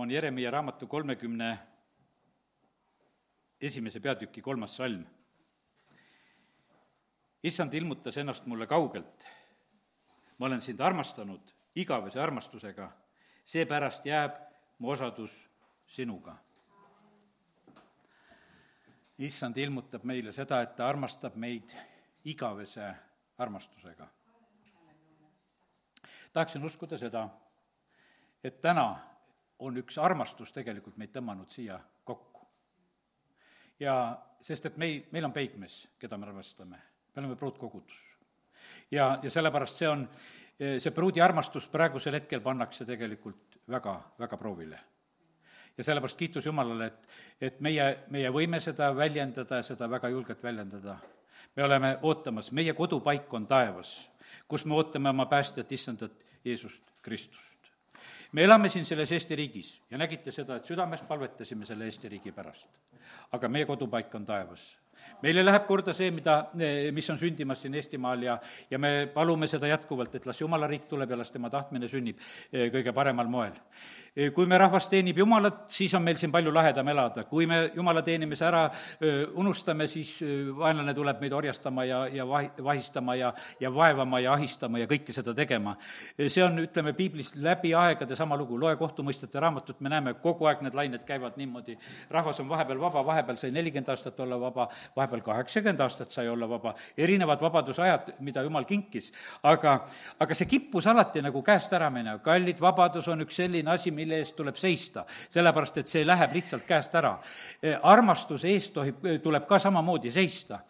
on Jeremiah raamatu kolmekümne esimese peatüki kolmas salm. issand ilmutas ennast mulle kaugelt. ma olen sind armastanud igavese armastusega, seepärast jääb mu osadus sinuga. issand ilmutab meile seda, et ta armastab meid igavese armastusega. tahaksin uskuda seda, et täna on üks armastus tegelikult meid tõmmanud siia kokku. ja sest, et mei-, meil on peigmees, keda me armastame, me oleme pruutkogudus. ja, ja sellepärast see on, see pruudi armastus praegusel hetkel pannakse tegelikult väga, väga proovile. ja sellepärast kiitus Jumalale, et, et meie, meie võime seda väljendada ja seda väga julgelt väljendada. me oleme ootamas, meie kodupaik on taevas, kus me ootame oma päästjat, issandat Jeesust Kristust me elame siin selles Eesti riigis ja nägite seda, et südamest palvetasime selle Eesti riigi pärast. aga meie kodupaik on taevas meile läheb korda see, mida, mis on sündimas siin Eestimaal ja, ja me palume seda jätkuvalt, et las Jumala riik tuleb ja las tema tahtmine sünnib eh, kõige paremal moel. Kui me rahvas teenib Jumalat, siis on meil siin palju lahedam elada, kui me Jumala teenimise ära unustame, siis vaenlane tuleb meid orjastama ja, ja vahi-, vahistama ja, ja vaevama ja ahistama ja kõike seda tegema. see on, ütleme, piiblis läbi aegade sama lugu, loe kohtumõistjate raamatut, me näeme, kogu aeg need lained käivad niimoodi, rahvas on vahepeal vaba, vahepeal sai nelikümmend aastat olla vaba, vahepeal kaheksakümmend aastat sai olla vaba, erinevad vabadusajad, mida jumal kinkis, aga, aga see kippus alati nagu käest ära minema, kallid, vabadus on üks selline asi, mille eest tuleb seista, sellepärast et see läheb lihtsalt käest ära. armastuse eest tohib, tuleb ka samamoodi seista.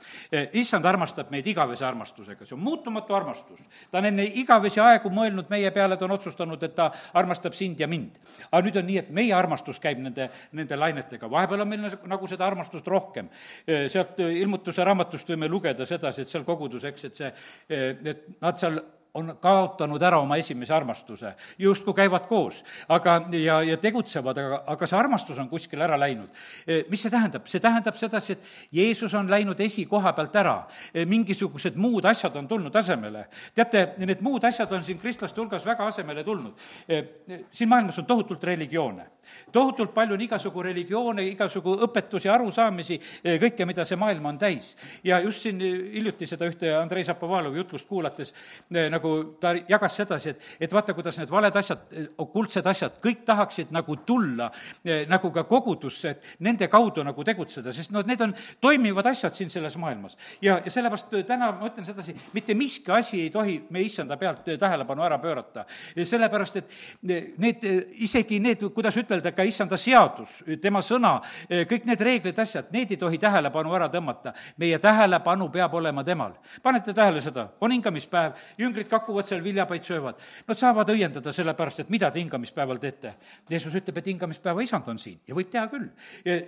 issand armastab meid igavese armastusega, see on muutumatu armastus. ta on enne igavesi aegu mõelnud meie peale, ta on otsustanud, et ta armastab sind ja mind. aga nüüd on nii, et meie armastus käib nende, nende lainetega, vahepeal on meil nagu seda armastust rohkem. sealt ilmutuse raamatust võime lugeda sedasi, et seal kogudus, eks, et see, et nad seal on kaotanud ära oma esimese armastuse, justkui käivad koos, aga, ja, ja tegutsevad, aga, aga see armastus on kuskile ära läinud. E, mis see tähendab? see tähendab sedasi, et Jeesus on läinud esikoha pealt ära, e, mingisugused muud asjad on tulnud asemele. teate, need muud asjad on siin kristlaste hulgas väga asemele tulnud. E, siin maailmas on tohutult religioone, tohutult palju on igasugu religioone, igasugu õpetusi, arusaamisi, kõike, mida see maailm on täis. ja just siin hiljuti seda ühte Andrei Zapovalovi jutlust kuulates nagu ta jagas sedasi, et, et vaata, kuidas need valed asjad, okultsed asjad, kõik tahaksid nagu tulla eh, nagu ka kogudusse, et nende kaudu nagu tegutseda, sest noh, need on toimivad asjad siin selles maailmas. ja, ja sellepärast eh, täna ma ütlen sedasi, mitte miski asi ei tohi meie issanda pealt eh, tähelepanu ära pöörata. sellepärast, et need, isegi need, kuidas ütelda, ka issanda seadus, tema sõna, kõik need reeglid, asjad, need ei tohi tähelepanu ära tõmmata. meie tähelepanu peab olema temal. panete tähele seda, on hingamispäev, jüngrid kakuvad seal viljapaid söövad. Nad saavad õiendada sellepärast, et mida te hingamispäeval teete. Jeesus ütleb, et hingamispäeva isand on siin ja võib teha küll.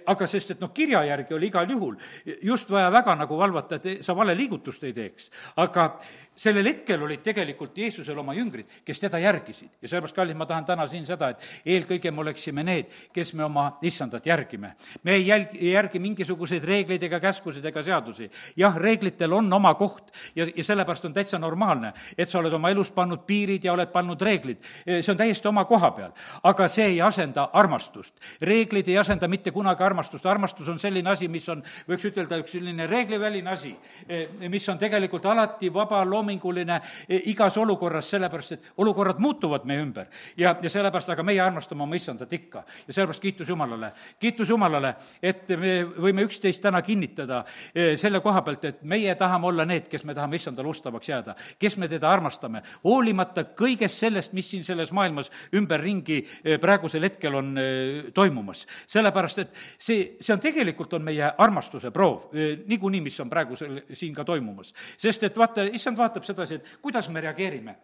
aga sest, et noh, kirja järgi oli igal juhul just vaja väga nagu valvata, et sa vale liigutust ei teeks. aga sellel hetkel olid tegelikult Jeesusel oma jüngrid, kes teda järgisid. ja sellepärast, kallid, ma tahan täna siin seda, et eelkõige me oleksime need, kes me oma issandat järgime. me ei jälgi, ei järgi mingisuguseid reegleid ega käskusid ega seadusi. jah, reeglitel on oma koht ja, ja sellepärast on täitsa normaalne, et sa oled oma elus pannud piirid ja oled pannud reeglid. see on täiesti oma koha peal. aga see ei asenda armastust. reeglid ei asenda mitte kunagi armastust, armastus on selline asi, mis on, võiks ütelda, üks selline reegliväline asi, mis on tegelikult alati vaba loom-, loominguline e, igas olukorras, sellepärast et olukorrad muutuvad meie ümber. ja, ja sellepärast, aga meie armastame oma issandat ikka. ja sellepärast kiitus Jumalale. kiitus Jumalale, et me võime üksteist täna kinnitada e, selle koha pealt, et meie tahame olla need, kes me tahame issandale ustavaks jääda, kes me teda armastame, hoolimata kõigest sellest, mis siin selles maailmas ümberringi e, praegusel hetkel on toimumas. sellepärast, et see, see on tegelikult, on meie armastuse proov, niikuinii, mis on praegusel siin ka toimumas. sest et vaata, issand vaatab vaatab sedasi, et kuidas me reageerime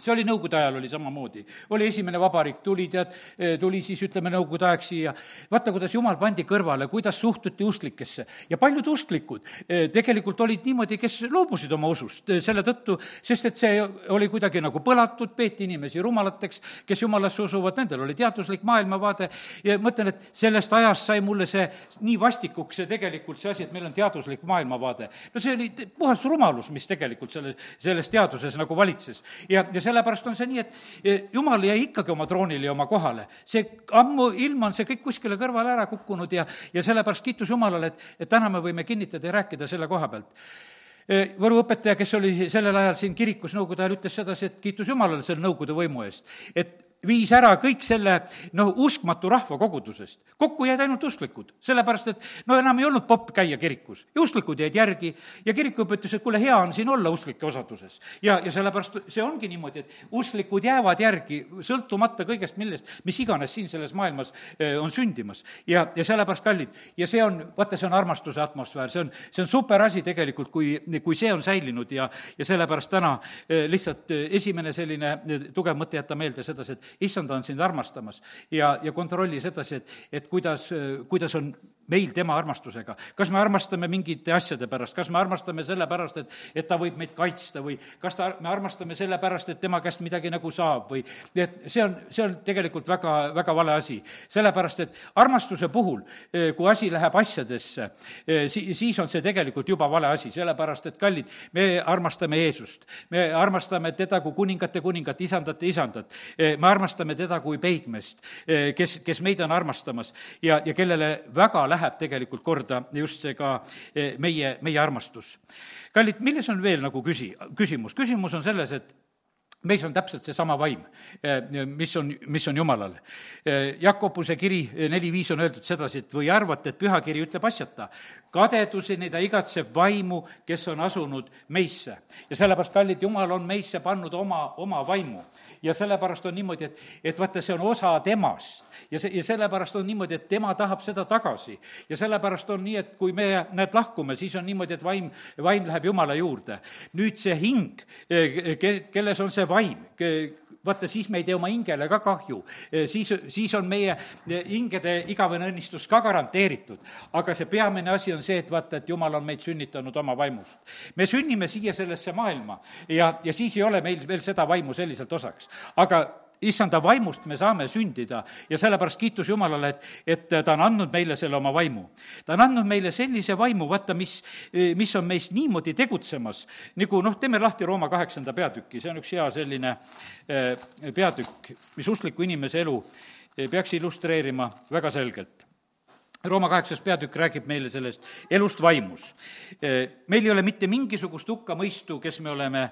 see oli nõukogude ajal, oli samamoodi. oli esimene vabariik, tuli tead, eh, tuli siis ütleme, nõukogude aeg siia. vaata, kuidas jumal pandi kõrvale, kuidas suhtuti usklikesse. ja paljud usklikud eh, tegelikult olid niimoodi, kes loobusid oma usust eh, selle tõttu, sest et see oli kuidagi nagu põlatud, peeti inimesi rumalateks, kes jumalasse usuvad, nendel oli teaduslik maailmavaade ja mõtlen, et sellest ajast sai mulle see nii vastikuks, see tegelikult see asi, et meil on teaduslik maailmavaade. no see oli puhas rumalus, mis tegelikult selles, selles teaduses nagu valitses. ja ja, ja sellepärast on see nii, et jumal jäi ikkagi oma troonile ja oma kohale. see ammu ilm on see kõik kuskile kõrvale ära kukkunud ja, ja sellepärast kiitus Jumalale, et, et täna me võime kinnitada ja rääkida selle koha pealt eh, Võru õpetaja, kes oli sellel ajal siin kirikus Nõukogude ajal, ütles sedasi, et kiitus Jumalale selle Nõukogude võimu eest. et viis ära kõik selle noh, uskmatu rahva kogudusest. kokku jäid ainult usklikud, sellepärast et no enam ei olnud popp käia kirikus. ja usklikud jäid järgi ja kirikuõpe ütles, et kuule, hea on siin olla usklike osaduses. ja, ja sellepärast see ongi niimoodi, et usklikud jäävad järgi, sõltumata kõigest, millest, mis iganes siin selles maailmas eh, on sündimas. ja, ja sellepärast, kallid, ja see on, vaata, see on armastuse atmosfäär, see on, see on super asi tegelikult, kui, kui see on säilinud ja, ja sellepärast täna eh, lihtsalt eh, esimene selline tugev mõte jätta meelde sedasi, et issand on sind armastamas. Ja, ja kontrolli sedasi, et, et kuidas, kuidas on meil tema armastusega. kas me armastame mingite asjade pärast, kas me armastame sellepärast, et, et ta võib meid kaitsta või kas ta, me armastame sellepärast, et tema käest midagi nagu saab või et see on, see on tegelikult väga, väga vale asi. sellepärast, et armastuse puhul, eh, kui asi läheb asjadesse, eh, si-, siis on see tegelikult juba vale asi, sellepärast et kallid, me armastame Jeesust. me armastame teda kui kuningate kuningat, isandate isandat. Eh, me armastame teda kui peigmeest, kes, kes meid on armastamas ja, ja kellele väga läheb läheb tegelikult korda just see ka eh, meie, meie armastus. kallid, milles on veel nagu küsi-, küsimus? küsimus on selles, et meis on täpselt seesama vaim, eh, mis on, mis on Jumalal. Eh, Jakobuse kiri neli viis on öeldud sedasi, et või arvate, et pühakiri ütleb asjata, kadeduseni ta igatseb vaimu, kes on asunud meisse. ja sellepärast, kallid, Jumal on meisse pannud oma, oma vaimu. ja sellepärast on niimoodi, et, et vaata, see on osa temast. ja see, ja sellepärast on niimoodi, et tema tahab seda tagasi. ja sellepärast on nii, et kui me, näed, lahkume, siis on niimoodi, et vaim, vaim läheb Jumala juurde. nüüd see hing, ke-, kelles on see vaim, vaata, siis me ei tee oma hingele ka kahju. siis, siis on meie hingede igavene õnnistus ka garanteeritud. aga see peamine asi on see, et vaata, et jumal on meid sünnitanud oma vaimust. me sünnime siia sellesse maailma ja, ja siis ei ole meil veel seda vaimu selliselt osaks. aga issanda vaimust me saame sündida. Ja sellepärast kiitus Jumalale, et, et ta on andnud meile selle oma vaimu. ta on andnud meile sellise vaimu, vaata, mis, mis on meis niimoodi tegutsemas, nagu noh, teeme lahti Rooma kaheksanda peatüki, see on üks hea selline eh, peatükk, mis uskliku inimese elu eh, peaks illustreerima väga selgelt Rooma kaheksas peatükk räägib meile sellest elust vaimus. meil ei ole mitte mingisugust hukkamõistu, kes me oleme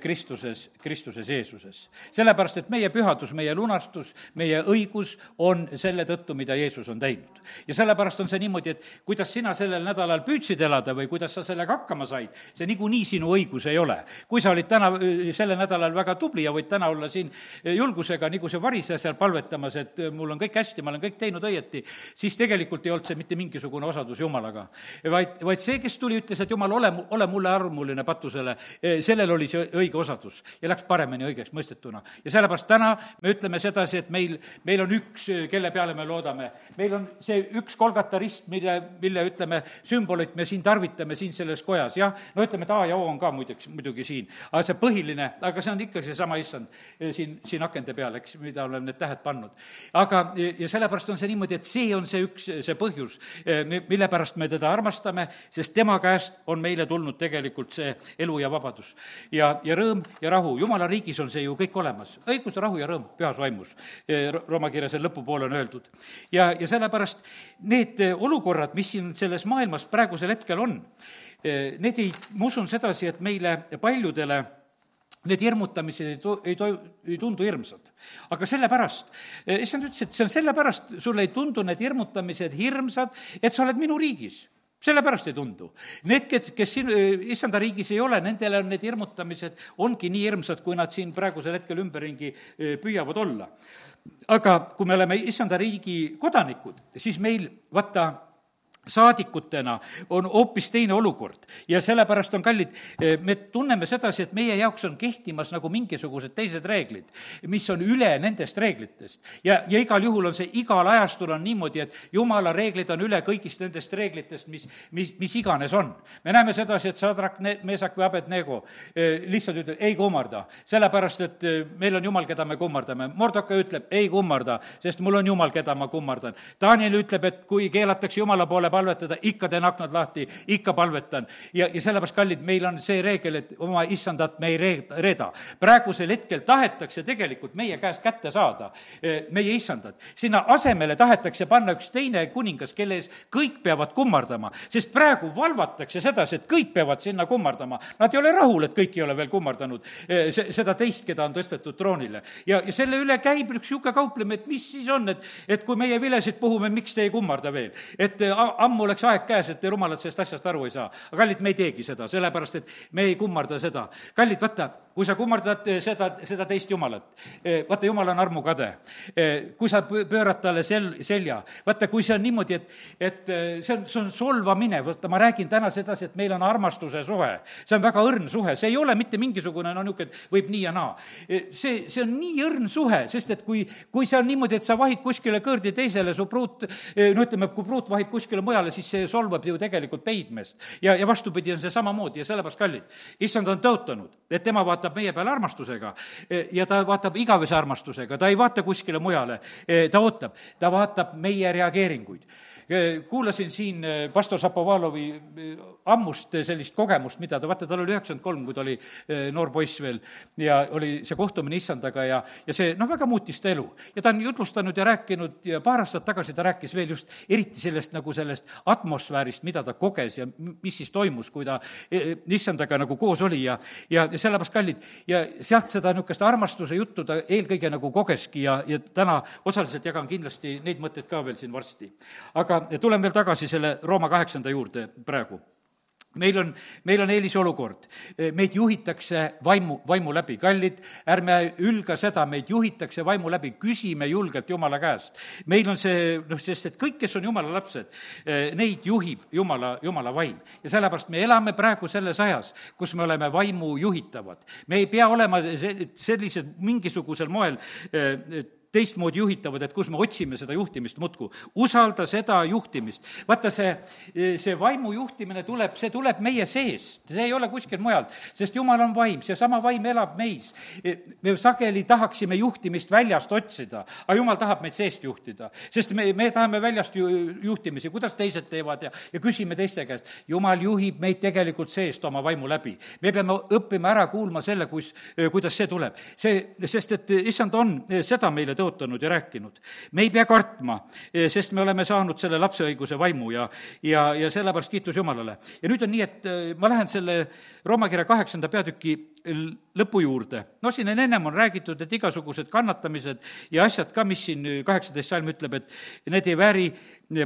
Kristuses, Kristuses Jeesuses. sellepärast, et meie pühadus, meie lunastus, meie õigus on selle tõttu, mida Jeesus on teinud. ja sellepärast on see niimoodi, et kuidas sina sellel nädalal püüdsid elada või kuidas sa sellega hakkama said, see niikuinii sinu õigus ei ole. kui sa olid täna, sellel nädalal väga tubli ja võid täna olla siin julgusega, nagu see variseja seal palvetamas, et mul on kõik hästi, ma olen kõik teinud õieti, siis tegelikult ei ei olnud see mitte mingisugune osadus Jumalaga. vaid, vaid see, kes tuli, ütles, et Jumal, ole, ole mulle armuline patusele, e, sellel oli see õige osadus ja läks paremini õigeks mõistetuna. ja sellepärast täna me ütleme sedasi, et meil, meil on üks, kelle peale me loodame. meil on see üks Kolgata rist, mille, mille ütleme, sümbolit me siin tarvitame siin selles kojas, jah, no ütleme, et A ja O on ka muideks, muidugi siin, aga see põhiline, aga see on ikka seesama issand e, siin, siin akende peal, eks, mida oleme need tähed pannud. aga, ja sellepärast on see niimoodi, et see on see üks, see põhjus, eh, mille pärast me teda armastame, sest tema käest on meile tulnud tegelikult see elu ja vabadus. ja, ja rõõm ja rahu, jumala riigis on see ju kõik olemas, õigus, rahu ja rõõm pühas vaimus, eh, Rooma kirja selle lõpupoole on öeldud. ja, ja sellepärast need eh, olukorrad, mis siin selles maailmas praegusel hetkel on, need ei, ma usun sedasi, et meile paljudele need hirmutamised ei to-, ei to-, ei tundu hirmsad. aga sellepärast, eh, issand ütles, et see on sellepärast, sulle ei tundu need hirmutamised hirmsad, et sa oled minu riigis sellepärast ei tundu. Need, kes, kes siin eh, issanda riigis ei ole, nendele on need hirmutamised, ongi nii hirmsad, kui nad siin praegusel hetkel ümberringi eh, püüavad olla. aga kui me oleme issanda riigi kodanikud, siis meil vaata, saadikutena on hoopis teine olukord ja sellepärast on kallid, eh, me tunneme sedasi, et meie jaoks on kehtimas nagu mingisugused teised reeglid, mis on üle nendest reeglitest. ja, ja igal juhul on see, igal ajastul on niimoodi, et jumala reeglid on üle kõigist nendest reeglitest, mis, mis, mis iganes on. me näeme sedasi, et Sadrak, Meesak või Abednego eh, lihtsalt ütleb, ei kummarda, sellepärast et eh, meil on jumal, keda me kummardame. Mordoka ütleb, ei kummarda, sest mul on jumal, keda ma kummardan. Daniel ütleb, et kui keelatakse jumala poole palvetada, ikka teen aknad lahti, ikka palvetan. ja, ja sellepärast, kallid, meil on see reegel, et oma issandat me ei reeda, reeda. praegusel hetkel tahetakse tegelikult meie käest kätte saada eh, meie issandat. sinna asemele tahetakse panna üks teine kuningas, kelle ees kõik peavad kummardama, sest praegu valvatakse sedasi, et kõik peavad sinna kummardama. Nad ei ole rahul, et kõik ei ole veel kummardanud eh, seda teist, keda on tõstetud troonile. ja, ja selle üle käib üks niisugune kauplemine, et mis siis on, et, et kui meie vilesid puhume, miks te ei kummarda veel? et eh, ammu oleks aeg käes, et rumalad sellest asjast aru ei saa. aga kallid, me ei teegi seda, sellepärast et me ei kummarda seda. kallid, vaata, kui sa kummardad eh, seda, seda teist Jumalat, eh, vaata, Jumal on armukade. kui sa pöörad talle sel-, selja, vaata, kui see on niimoodi, et, et see on, see on solvamine, vaata, ma räägin täna sedasi, et meil on armastuse suhe. see on väga õrn suhe, see ei ole mitte mingisugune no niisugune, et võib nii ja naa. see, see on nii õrn suhe, sest et kui, kui see on niimoodi, et sa vahid kuskile kõrdi teisele, su pruut, no ütleme, kui pruut vahib kuskile mujale, siis see solvab ju tegelikult peidmeest. ja, ja vastupidi on see samamoodi ja sellepärast, kallid, issand on tõotanud, et tema vaatab meie peale armastusega. Ja ta vaatab igavese armastusega, ta ei vaata kuskile mujale, ta ootab, ta vaatab meie reageeringuid. Kuulasin siin eh, pastor Šapovalovi eh, ammust eh, sellist kogemust, mida ta, vaata, tal oli üheksakümmend kolm, kui ta oli noor poiss veel. Ja oli see kohtumine issandaga ja, ja see noh, väga muutis ta elu. ja ta on jutlustanud ja rääkinud ja paar aastat tagasi ta rääkis veel just eriti sellest nagu sellest atmosfäärist, mida ta koges ja mis siis toimus, kui ta issandaga nagu koos oli ja, ja, ja sellepärast kallid ja sealt seda niisugust armastuse juttu ta eelkõige nagu kogeski ja, ja täna osaliselt jagan kindlasti neid mõtteid ka veel siin varsti. aga tulen veel tagasi selle Rooma kaheksanda juurde praegu meil on, meil on eelisolukord, meid juhitakse vaimu, vaimu läbi, kallid, ärme ülga seda, meid juhitakse vaimu läbi, küsime julgelt Jumala käest. meil on see, noh, sest et kõik, kes on Jumala lapsed, neid juhib Jumala, Jumala vaim. ja sellepärast me elame praegu selles ajas, kus me oleme vaimu juhitavad. me ei pea olema sellised mingisugusel moel teistmoodi juhitavad, et kus me otsime seda juhtimist muudkui. usalda seda juhtimist. vaata, see, see vaimu juhtimine tuleb, see tuleb meie seest, see ei ole kuskil mujalt, sest Jumal on vaim, seesama vaim elab meis. me sageli tahaksime juhtimist väljast otsida, aga Jumal tahab meid seest juhtida, sest me, me tahame väljast ju, juhtimisi, kuidas teised teevad ja, ja küsime teiste käest. Jumal juhib meid tegelikult seest oma vaimu läbi. me peame õppima ära kuulma selle, kus, kuidas see tuleb. see, sest et issand on seda meile tõotanud ja rääkinud. me ei pea kartma, eh, sest me oleme saanud selle lapseõiguse vaimu ja, ja, ja sellepärast kiitus Jumalale. ja nüüd on nii, et eh, ma lähen selle Rooma kirja kaheksanda peatüki lõpu juurde. no siin on ennem on räägitud, et igasugused kannatamised ja asjad ka, mis siin kaheksateist salm ütleb, et need ei vääri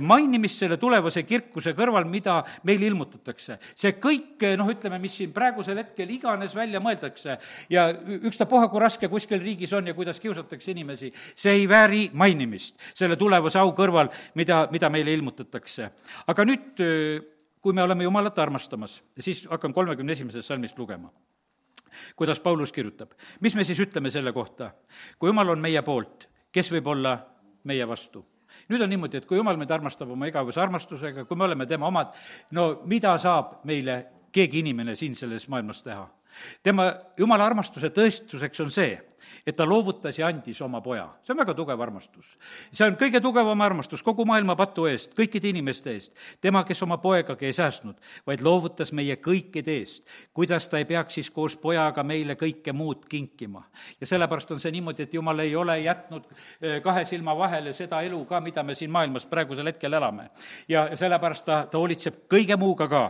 mainimist selle tulevase kirkuse kõrval, mida meile ilmutatakse. see kõik, noh, ütleme, mis siin praegusel hetkel iganes välja mõeldakse ja ükstapuha, kui raske kuskil riigis on ja kuidas kiusatakse inimesi, see ei vääri mainimist selle tulevase au kõrval, mida, mida meile ilmutatakse. aga nüüd, kui me oleme Jumalat armastamas, siis hakkan kolmekümne esimesest salmist lugema kuidas Paulus kirjutab. mis me siis ütleme selle kohta? kui Jumal on meie poolt, kes võib olla meie vastu? Nüüd on niimoodi, et kui Jumal meid armastab oma igavese armastusega, kui me oleme tema omad, no mida saab meile keegi inimene siin selles maailmas teha? Tema, Jumala armastuse tõestuseks on see, et ta loovutas ja andis oma poja. see on väga tugev armastus. see on kõige tugevam armastus kogu maailma patu eest, kõikide inimeste eest. tema, kes oma poegagi ei säästnud, vaid loovutas meie kõikide eest. kuidas ta ei peaks siis koos pojaga meile kõike muud kinkima? ja sellepärast on see niimoodi, et jumal ei ole jätnud eh, kahe silma vahele seda elu ka, mida me siin maailmas praegusel hetkel elame. ja sellepärast ta, ta hoolitseb kõige muuga ka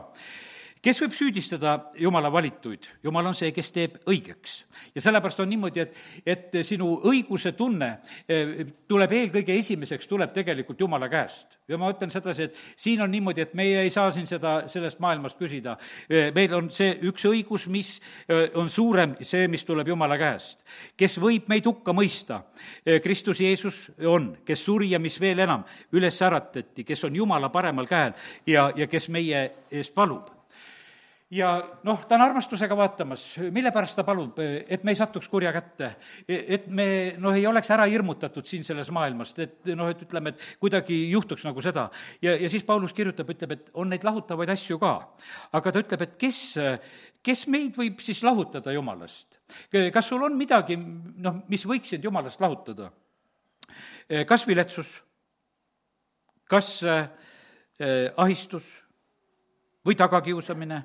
kes võib süüdistada Jumala valituid? Jumal on see, kes teeb õigeks. ja sellepärast on niimoodi, et, et sinu õiguse tunne eh, tuleb eelkõige esimeseks, tuleb tegelikult Jumala käest. ja ma ütlen sedasi, et siin on niimoodi, et meie ei saa siin seda, sellest maailmast küsida. Eh, meil on see üks õigus, mis eh, on suurem, see, mis tuleb Jumala käest. kes võib meid hukka mõista? Kristus Jeesus on, kes suri ja mis veel enam, üles äratati, kes on Jumala paremal käel ja, ja kes meie eest palub ja noh, ta on armastusega vaatamas, mille pärast ta palub, et me ei satuks kurja kätte. et me noh, ei oleks ära hirmutatud siin selles maailmast, et noh, et ütleme, et kuidagi juhtuks nagu seda. ja, ja siis Paulus kirjutab, ütleb, et on neid lahutavaid asju ka. aga ta ütleb, et kes, kes meid võib siis lahutada Jumalast? kas sul on midagi, noh, mis võiks sind Jumalast lahutada? kas viletsus? kas eh, ahistus või tagakiusamine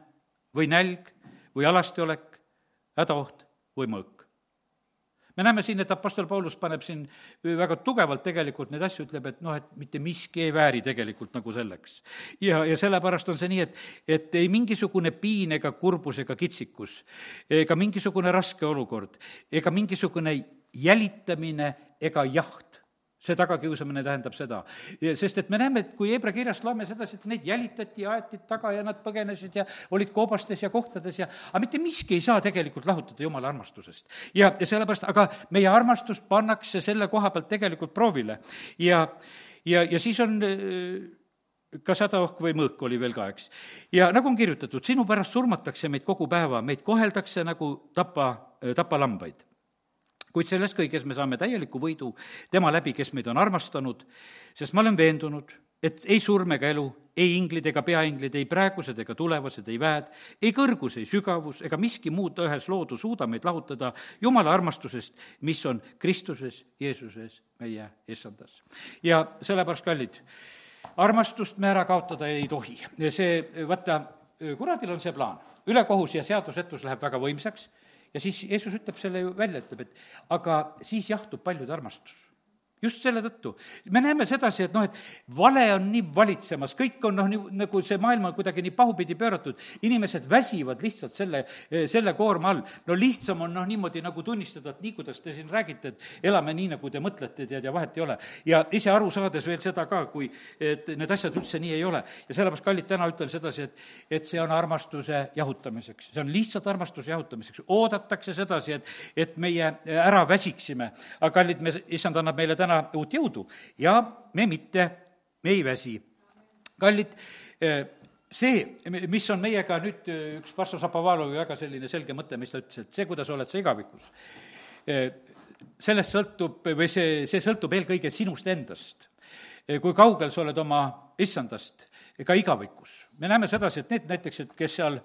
või nälg või alastiolek, hädaoht või mõõk me näeme siin, et Apostel Paulus paneb siin väga tugevalt tegelikult neid asju, ütleb, et noh, et mitte miski ei vääri tegelikult nagu selleks. ja, ja sellepärast on see nii, et, et ei mingisugune piin ega kurbus ega kitsikus ega mingisugune raske olukord ega mingisugune jälitamine ega jaht see tagakiusamine tähendab seda. sest et me näeme, et kui Hebra kirjast loeme sedasi, et neid jälitati ja aeti taga ja nad põgenesid ja olid koobastes ja kohtades ja aga mitte miski ei saa tegelikult lahutada Jumala armastusest. ja, ja sellepärast, aga meie armastus pannakse selle koha pealt tegelikult proovile ja, ja, ja siis on kas hädaohk või mõõk oli veel ka, eks. ja nagu on kirjutatud, sinu pärast surmatakse meid kogu päeva, meid koheldakse nagu tapa, tapalambaid kuid selles kõiges me saame täieliku võidu tema läbi, kes meid on armastanud, sest ma olen veendunud, et ei surm ega elu, ei inglid ega peainglid, ei praegused ega tulevased, ei väed, ei kõrgus, ei sügavus ega miski muud ühes loodu suuda meid lahutada Jumala armastusest, mis on Kristuses, Jeesuses, meie issandas. ja sellepärast, kallid, armastust me ära kaotada ei tohi. see, vaata, kuradil on see plaan, ülekohus ja seadusetus läheb väga võimsaks ja siis Jeesus ütleb selle ju välja, ütleb, et aga siis jahtub paljude armastus just selle tõttu. me näeme sedasi, et noh, et vale on nii valitsemas, kõik on noh, nii nagu see maailm on kuidagi nii pahupidi pööratud, inimesed väsivad lihtsalt selle, selle koorma all. no lihtsam on noh, niimoodi nagu tunnistada, et nii, kuidas te siin räägite, et elame nii, nagu te mõtlete, tead, ja vahet ei ole. ja ise aru saades veel seda ka, kui, et need asjad üldse nii ei ole. ja sellepärast, kallid, täna ütlen sedasi, et, et see on armastuse jahutamiseks, see on lihtsalt armastuse jahutamiseks, oodatakse sedasi, et, et meie ära väsiksime. aga kallid, me, issand annab meile täna täna uut jõudu ja me mitte, me ei väsi. kallid, eh, see, mis on meiega nüüd, eh, üks pastor Šapovalovi väga selline selge mõte, mis ta ütles, et see, kuidas oled sa igavikus, eh, sellest sõltub või see, see sõltub eelkõige sinust endast. kui kaugel sa oled oma issandast, ka igavikus. me näeme sedasi, et need näiteks, et kes seal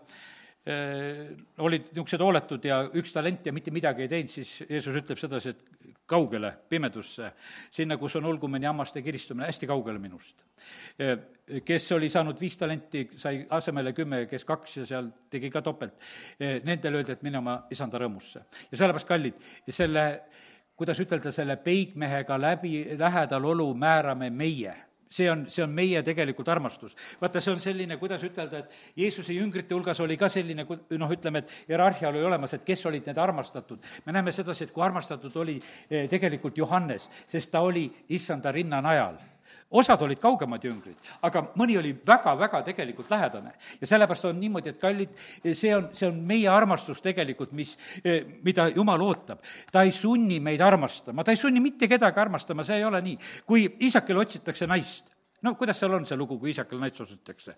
olid niisugused hooletud ja üks talent ja mitte midagi ei teinud, siis Jeesus ütleb sedasi, et kaugele pimedusse, sinna, kus on ulgumine, hammaste kiristumine, hästi kaugele minust. kes oli saanud viis talenti, sai asemele kümme, kes kaks ja seal tegi ka topelt, nendele öeldi, et mine oma isanda rõõmusse. ja sellepärast, kallid, selle kuidas ütelda, selle peigmehega läbi, lähedal olu määrame meie see on, see on meie tegelikult armastus. vaata, see on selline, kuidas ütelda, et Jeesuse jüngrite hulgas oli ka selline, noh, ütleme, et hierarhia oli olemas, et kes olid need armastatud. me näeme sedasi, et kui armastatud oli eh, tegelikult Johannes, sest ta oli issanda rinnanajal osad olid kaugemad jüngrid, aga mõni oli väga-väga tegelikult lähedane. ja sellepärast on niimoodi, et kallid, see on, see on meie armastus tegelikult, mis, mida Jumal ootab. ta ei sunni meid armastama, ta ei sunni mitte kedagi armastama, see ei ole nii. kui isakile otsitakse naist, no kuidas seal on see lugu, kui isakal naist otsitakse?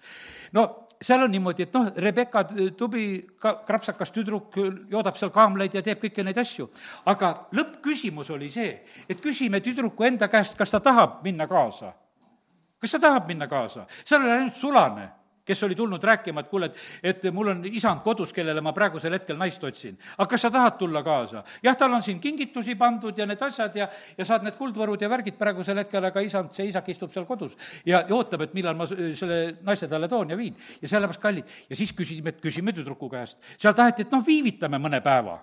no seal on niimoodi, et noh, Rebecca tubli ka-, krapsakas tüdruk joodab seal kaamleid ja teeb kõiki neid asju. aga lõppküsimus oli see, et küsime tüdruku enda käest, kas ta tahab minna kaasa. kas ta tahab minna kaasa? seal oli ainult sulane kes oli tulnud rääkima, et kuule, et, et mul on isand kodus, kellele ma praegusel hetkel naist otsin. aga kas sa tahad tulla kaasa? jah, tal on siin kingitusi pandud ja need asjad ja, ja saad need kuldvõrud ja värgid praegusel hetkel, aga isand, see isak istub seal kodus ja, ja ootab, et millal ma selle naise talle toon ja viin. ja sellepärast kallid. ja siis küsime, küsime tüdruku käest. seal taheti, et noh, viivitame mõne päeva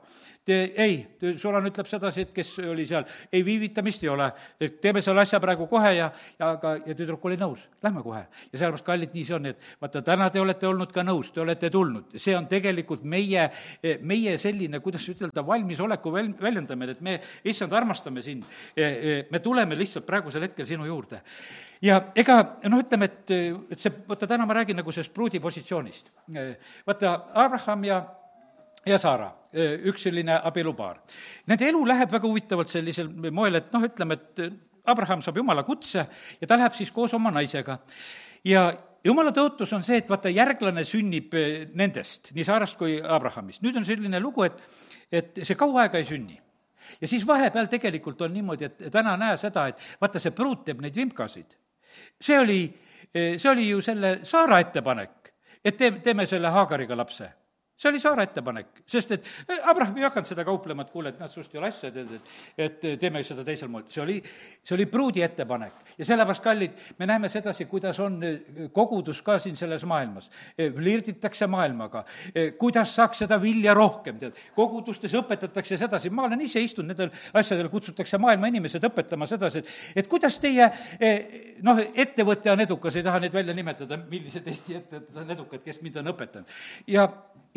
ei, Sulan ütleb sedasi, et kes oli seal, ei viivitamist ei ole, et teeme selle asja praegu kohe ja, ja aga, ja tüdruk oli nõus, lähme kohe. ja sellepärast, kallid, nii see on, et vaata, täna te olete olnud ka nõus, te olete tulnud, see on tegelikult meie, meie selline, kuidas ütelda, valmisoleku väl-, väljendamine, et me, issand, armastame sind. me tuleme lihtsalt praegusel hetkel sinu juurde. ja ega noh, ütleme, et, et see, vaata, täna ma räägin nagu sellest pruudi positsioonist. vaata, Abraham ja ja Saara, üks selline abielupaar. Nende elu läheb väga huvitavalt sellisel moel, et noh, ütleme, et Abraham saab jumala kutse ja ta läheb siis koos oma naisega. ja jumala tõotus on see, et vaata, järglane sünnib nendest, nii Saarast kui Abrahamist. nüüd on selline lugu, et, et see kaua aega ei sünni. ja siis vahepeal tegelikult on niimoodi, et täna näe seda, et vaata, see pruut teeb neid vimkasid. see oli, see oli ju selle Saara ettepanek, et teeme, teeme selle Haagariga lapse see oli Saara ettepanek, sest et eh, Abraham ei hakanud seda kauplema, et kuule, et näed, sinust ei ole asja, tead, et et teeme seda teisel moel, see oli, see oli pruudi ettepanek. ja sellepärast, kallid, me näeme sedasi, kuidas on eh, kogudus ka siin selles maailmas. Eh, flirditakse maailmaga, kuidas saaks seda vilja rohkem, tead. kogudustes õpetatakse sedasi, ma olen ise istunud nendel asjadel, kutsutakse maailma inimesed õpetama sedasi, et et kuidas teie noh, ettevõte on edukas, ei taha neid välja nimetada, millised Eesti ettevõtted on edukad, kes mind on õpetanud. ja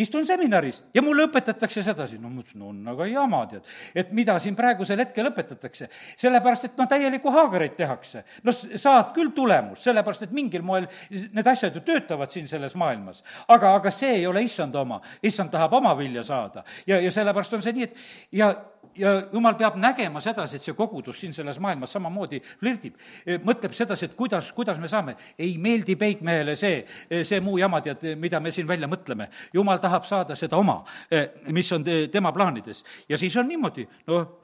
istun seminaris ja mulle õpetatakse sedasi, no ma mõtlesin, no on aga jama, tead. et mida siin praegusel hetkel õpetatakse. sellepärast, et noh, täielikku haagreid tehakse. no saad küll tulemust, sellepärast et mingil moel need asjad ju töötavad siin selles maailmas. aga, aga see ei ole issand oma, issand tahab oma vilja saada. ja, ja sellepärast on see nii, et ja ja jumal peab nägema sedasi, et see kogudus siin selles maailmas samamoodi flirdib. mõtleb sedasi, et kuidas, kuidas me saame. ei meeldi peigmehele see, see muu jama, tead, mida me siin välja mõtleme. jumal tahab saada seda oma, mis on tema plaanides. ja siis on niimoodi, noh,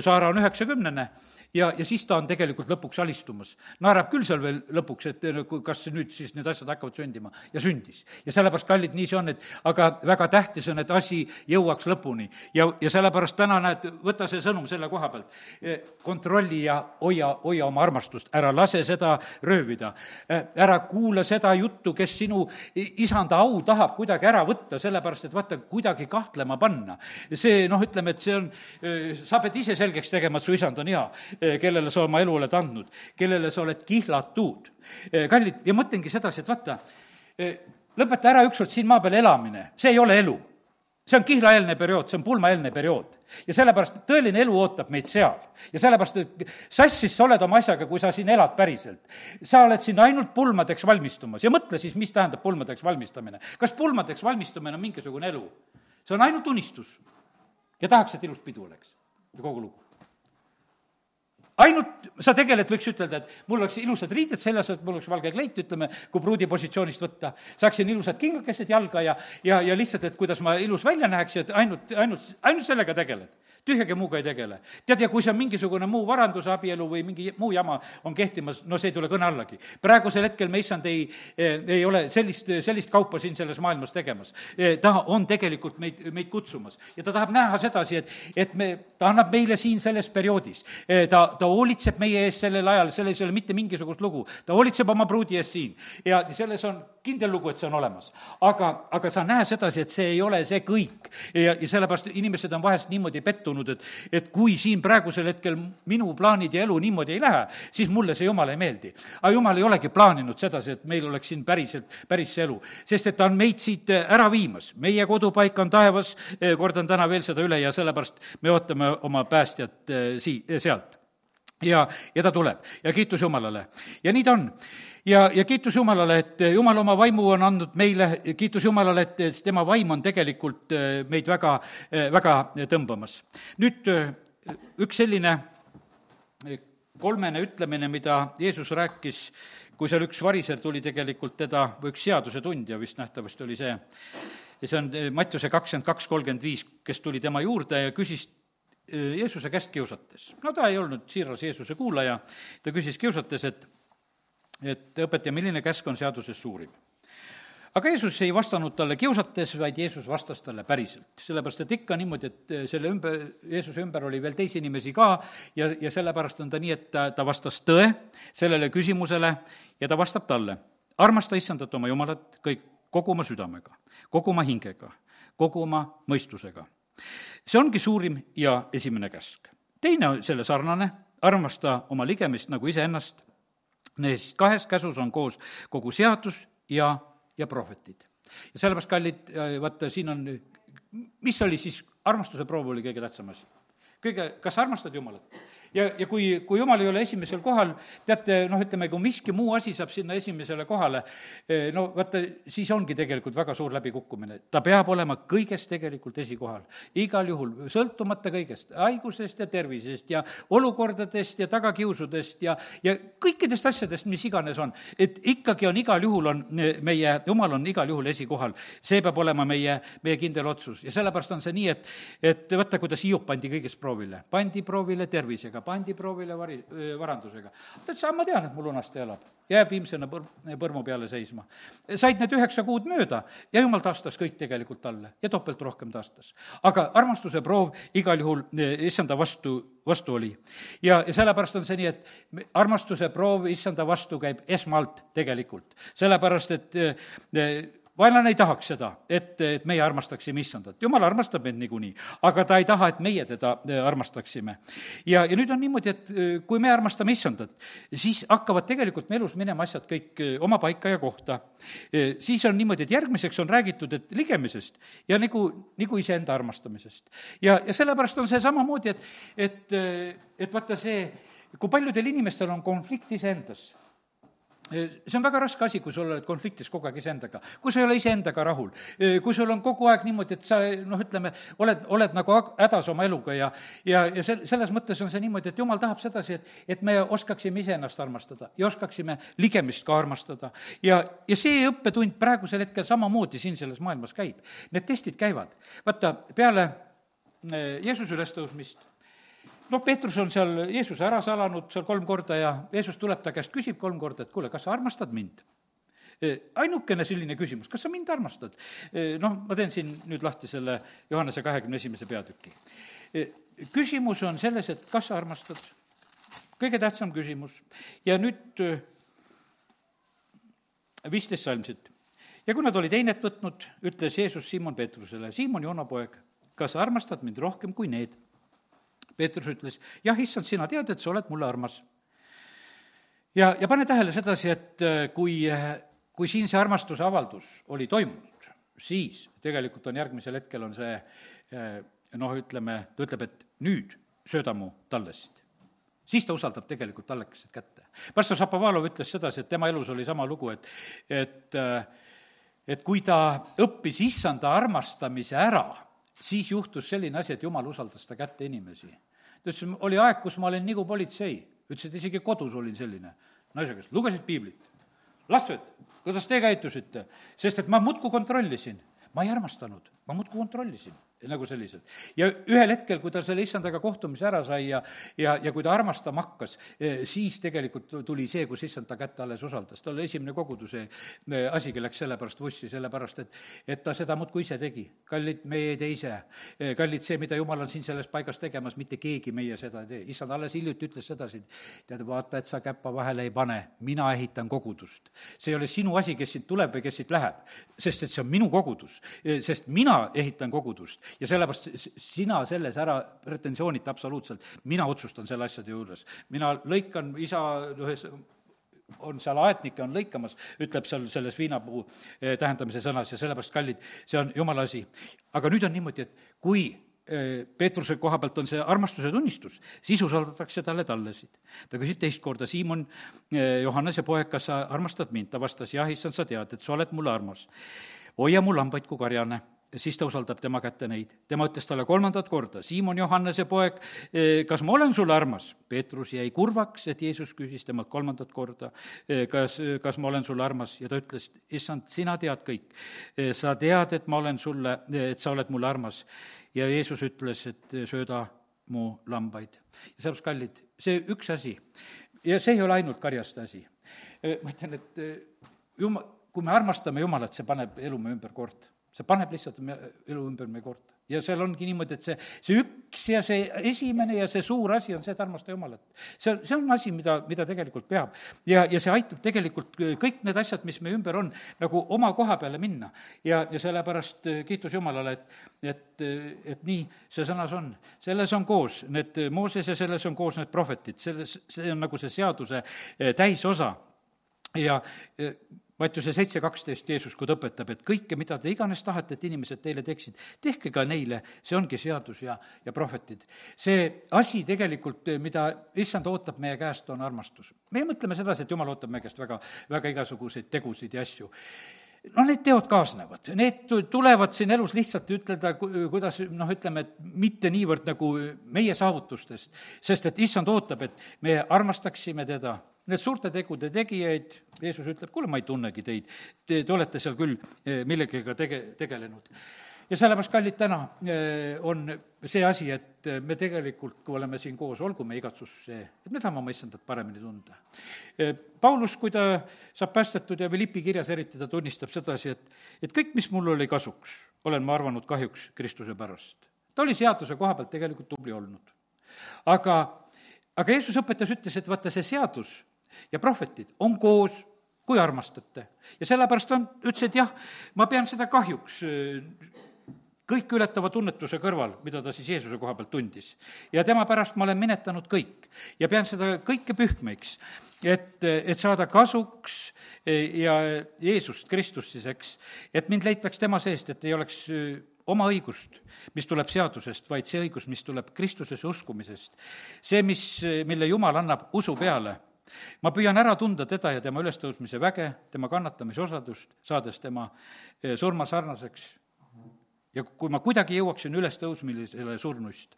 Saara on üheksakümnene ja, ja siis ta on tegelikult lõpuks alistumas. naerab küll seal veel lõpuks, et kas nüüd siis need asjad hakkavad sündima ja sündis. ja sellepärast, kallid, nii see on, et aga väga tähtis on, et asi jõuaks lõpuni. ja, ja sellepärast täna näed, võta see sõnum selle koha pealt, e, kontrolli ja hoia, hoia oma armastust, ära lase seda röövida. E, ära kuula seda juttu, kes sinu isanda au tahab kuidagi ära võtta, sellepärast et vaata, kuidagi kahtlema panna. see noh, ütleme, et see on, e, sa pead ise selgeks tegema, et su isand on hea Eh, kellele sa oma elu oled andnud, kellele sa oled kihlatud. Eh, kallid, ja mõtlengi sedasi, et vaata, eh, lõpeta ära ükskord siin maa peal elamine, see ei ole elu see on kihlaeelne periood, see on pulmaeelne periood. ja sellepärast tõeline elu ootab meid seal. ja sellepärast, et sassis sa oled oma asjaga, kui sa siin elad päriselt. sa oled siin ainult pulmadeks valmistumas ja mõtle siis, mis tähendab pulmadeks valmistamine. kas pulmadeks valmistumine on mingisugune elu? see on ainult unistus. ja tahaks, et ilus pidu oleks ja kogu lugu ainult sa tegeled, võiks ütelda, et mul oleks ilusad riided seljas, et mul oleks valge kleit, ütleme, kui pruudi positsioonist võtta, saaksin ilusad kingakesed jalga ja, ja, ja lihtsalt, et kuidas ma ilus välja näeks, et ainult, ainult, ainult sellega tegeled tühjagi muuga ei tegele. tead, ja kui see on mingisugune muu varandusabielu või mingi muu jama on kehtimas, no see ei tule kõne allagi. praegusel hetkel me, issand, ei, ei ole sellist, sellist kaupa siin selles maailmas tegemas. ta on tegelikult meid, meid kutsumas ja ta tahab näha sedasi, et, et me, ta annab meile siin selles perioodis, ta, ta hoolitseb meie ees sellel ajal, selles ei ole mitte mingisugust lugu. ta hoolitseb oma pruudi ees siin ja selles on kindel lugu, et see on olemas. aga, aga sa näe sedasi, et see ei ole see kõik. ja, ja sellepärast inimesed on vahest niimoodi pettunud, et, et kui siin praegusel hetkel minu plaanid ja elu niimoodi ei lähe, siis mulle see jumal ei meeldi. aga jumal ei olegi plaaninud sedasi, et meil oleks siin päriselt, päris see elu. sest et ta on meid siit ära viimas. meie kodupaik on taevas, kordan täna veel seda üle ja sellepärast me ootame oma päästjat eh, sii-, sealt ja, ja ta tuleb ja kiitus Jumalale. ja nii ta on ja, ja kiitus Jumalale, et Jumal oma vaimu on andnud meile, kiitus Jumalale, et tema vaim on tegelikult äh, meid väga, väga tõmbamas. nüüd üks selline kolmene ütlemine, mida Jeesus rääkis, kui seal üks variser tuli tegelikult teda, või üks seadusetundja vist nähtavasti oli see, ja see on Mattiuse kakskümmend kaks, kolmkümmend viis, kes tuli tema juurde ja küsis Jeesuse käest kiusates. no ta ei olnud siiras Jeesuse kuulaja, ta küsis kiusates, et et õpetaja, milline käsk on seaduses suurim? aga Jeesus ei vastanud talle kiusates, vaid Jeesus vastas talle päriselt. sellepärast, et ikka niimoodi, et selle ümber, Jeesuse ümber oli veel teisi inimesi ka ja, ja sellepärast on ta nii, et ta, ta vastas tõe sellele küsimusele ja ta vastab talle. armasta issandat oma Jumalat kõik, kogu oma südamega, kogu oma hingega, kogu oma mõistusega. See ongi suurim ja esimene käsk. teine selle sarnane, armasta oma ligemist nagu iseennast Neist kahes käsus on koos kogu seadus ja, ja prohvetid. ja sellepärast, kallid, vaata, siin on, mis oli siis, armastuse proov oli kõige tähtsam asi. kõige, kas armastad Jumalat? Ja, ja kui, kui jumal ei ole esimesel kohal, teate, noh, ütleme, kui miski muu asi saab sinna esimesele kohale, eh, no vaata, siis ongi tegelikult väga suur läbikukkumine. ta peab olema kõiges tegelikult esikohal. igal juhul, sõltumata kõigest, haigusest ja tervisest ja olukordadest ja tagakiusudest ja, ja kõikidest asjadest, mis iganes on. et ikkagi on igal juhul on meie, jumal on igal juhul esikohal. see peab olema meie, meie kindel otsus ja sellepärast on see nii, et, et vaata, kuidas Hiop pandi kõigest proovile. pandi proovile tervisega, ta pandi proovile vari, varandusega. ta ütles, ma tean, et mu lunastaja elab jääb viimsena põr-, põrmu peale seisma. said need üheksa kuud mööda ja jumal taastas kõik tegelikult talle ja topelt rohkem taastas. aga armastuse proov igal juhul issanda vastu, vastu oli. ja, ja sellepärast on see nii, et armastuse proov issanda vastu käib esmalt tegelikult. sellepärast, et vaenlane ei tahaks seda, et, et meie armastaksime issandat. jumal armastab meid niikuinii, aga ta ei taha, et meie teda äh, armastaksime. ja, ja nüüd on niimoodi, et äh, kui me armastame issandat, siis hakkavad tegelikult me elus minema asjad kõik äh, oma paika ja kohta. siis on niimoodi, et järgmiseks on räägitud, et ligemisest ja nagu, nagu iseenda armastamisest. ja, ja sellepärast on see samamoodi, et, et, et vaata see, kui paljudel inimestel on konflikt iseendas see on väga raske asi, kui sul oled konfliktis kogu aeg iseendaga, kui sa ei ole iseendaga rahul, kui sul on kogu aeg niimoodi, et sa noh, ütleme, oled, oled nagu hädas oma eluga ja ja, ja sel-, selles mõttes on see niimoodi, et jumal tahab sedasi, et, et me oskaksime iseennast armastada ja oskaksime ligemist ka armastada. ja, ja see õppetund praegusel hetkel samamoodi siin selles maailmas käib. Need testid käivad. vaata, peale Jeesuse ülestõusmist noh, Peetrus on seal Jeesuse ära salanud seal kolm korda ja Jeesus tuleb ta käest, küsib kolm korda, et kuule, kas sa armastad mind? E, ainukene selline küsimus, kas sa mind armastad? E, noh, ma teen siin nüüd lahti selle Johannese kahekümne esimese peatüki. E, küsimus on selles, et kas sa armastad? kõige tähtsam küsimus. ja nüüd viisteist salm siit. ja kui nad olid heinet võtnud, ütles Jeesus Simon Peetrusele, Siimon, Joona poeg, kas sa armastad mind rohkem kui need? Peetrus ütles, jah, issand, sina tead, et sa oled mulle armas. ja, ja pane tähele sedasi, et äh, kui, äh, kui siin see armastuse avaldus oli toimunud, siis tegelikult on järgmisel hetkel on see äh, noh, ütleme, ta ütleb, et nüüd sööda mu tallesid siis ta usaldab tegelikult tallekesed kätte. pastor Šapovalov ütles sedasi, et tema elus oli sama lugu, et, et et kui ta õppis issanda armastamise ära, siis juhtus selline asi, et jumal usaldas ta kätte inimesi ta ütles, oli aeg, kus ma olin nagu politsei. ütles, et isegi kodus olin selline naise käest, lugesid piiblit. Lasvet, kuidas te käitusite? sest et ma muudkui kontrollisin, ma ei armastanud, ma muudkui kontrollisin nagu sellised. ja ühel hetkel, kui ta selle issandaga kohtumise ära sai ja, ja, ja kui ta armastama hakkas, eh, siis tegelikult tuli see, kus issand ta kätte alles usaldas. tal esimene koguduse eh, asigi läks sellepärast vussi, sellepärast et, et ta seda muudkui ise tegi. kallid, meie ei tee ise. Eh, kallid, see, mida jumal on siin selles paigas tegemas, mitte keegi meie seda ei tee. issand alles hiljuti ütles sedasi, tead, vaata, et sa käppa vahele ei pane, mina ehitan kogudust. see ei ole sinu asi, kes siit tuleb või kes siit läheb, sest et see on minu kogudus, sest mina ehitan kogudust ja sellepärast sina selles ära pretensioonita absoluutselt, mina otsustan selle asjade juures. mina lõikan isa ühes on seal aetnikke, on lõikamas, ütleb seal selles viinapuu eh, tähendamise sõnas ja sellepärast, kallid, see on jumala asi. aga nüüd on niimoodi, et kui eh, Peetruse koha pealt on see armastuse tunnistus, siis usaldatakse talle tallesid. ta küsib teist korda, Siimon, eh, Johannese poeg, kas sa armastad mind? ta vastas, jah, issand, sa tead, et sa oled mulle armas. hoia mu lambaid kui karjane siis ta usaldab tema kätte neid. tema ütles talle kolmandat korda, Siimon Johannese poeg, eh, kas ma olen sulle armas? Peetrus jäi kurvaks, et Jeesus küsis temalt kolmandat korda, eh, kas, kas ma olen sulle armas ja ta ütles, issand, sina tead kõik. Eh, sa tead, et ma olen sulle, et sa oled mulle armas. ja Jeesus ütles, et sööda mu lambaid. ja sellepärast, kallid, see üks asi, ja see ei ole ainult karjaste asi. ma ütlen, et jumal, kui me armastame Jumalat, see paneb elu me ümber korda see paneb lihtsalt me elu ümber meie korda. ja seal ongi niimoodi, et see, see üks ja see esimene ja see suur asi on see, et armasta Jumalat. see, see on asi, mida, mida tegelikult peab. ja, ja see aitab tegelikult kõik need asjad, mis meie ümber on, nagu oma koha peale minna. ja, ja sellepärast äh, kiitus Jumalale, et, et, et nii see sõnas on. selles on koos need Mooses ja selles on koos need prohvetid, selles, see on nagu see seaduse äh, täisosa ja äh, Mattiuse seitse kaksteist Jeesus, kui ta õpetab, et kõike, mida te iganes tahate, et inimesed teile teeksid, tehke ka neile, see ongi seadus ja, ja prohvetid. see asi tegelikult, mida issand ootab meie käest, on armastus. meie mõtleme sedasi, et jumal ootab meie käest väga, väga igasuguseid tegusid ja asju noh, need teod kaasnevad, need tulevad siin elus lihtsalt ütelda, kuidas noh, ütleme, et mitte niivõrd nagu meie saavutustest, sest et issand ootab, et me armastaksime teda need suurte tegude tegijaid, Jeesus ütleb, kuule, ma ei tunnegi teid, te, te olete seal küll eh, millegagi tege-, tegelenud. ja sellepärast, kallid, täna on see asi, et me tegelikult, kui oleme siin koos, olgu meie igatsus see, et me tahame oma issandat paremini tunda. Paulus, kui ta saab päästetud ja Philippi kirjas eriti ta tunnistab sedasi, et, et kõik, mis mul oli kasuks, olen ma arvanud kahjuks Kristuse pärast. ta oli seaduse koha pealt tegelikult tubli olnud. aga, aga Jeesus õpetas, ütles, et vaata, see seadus ja prohvetid on koos kui armastate. ja sellepärast on, ütles, et jah, ma pean seda kahjuks kõikeületava tunnetuse kõrval, mida ta siis Jeesuse koha pealt tundis. ja tema pärast ma olen minetanud kõik ja pean seda kõike pühkmeks, et, et saada kasuks ja Jeesust, Kristust siis, eks, et mind leitaks tema seest, et ei oleks oma õigust, mis tuleb seadusest, vaid see õigus, mis tuleb Kristusesse uskumisest. see, mis, mille Jumal annab usu peale ma püüan ära tunda teda ja tema ülestõusmise väge, tema kannatamise osadust, saades tema surma sarnaseks ja kui ma kuidagi jõuaksin ülestõusmisele surnuist.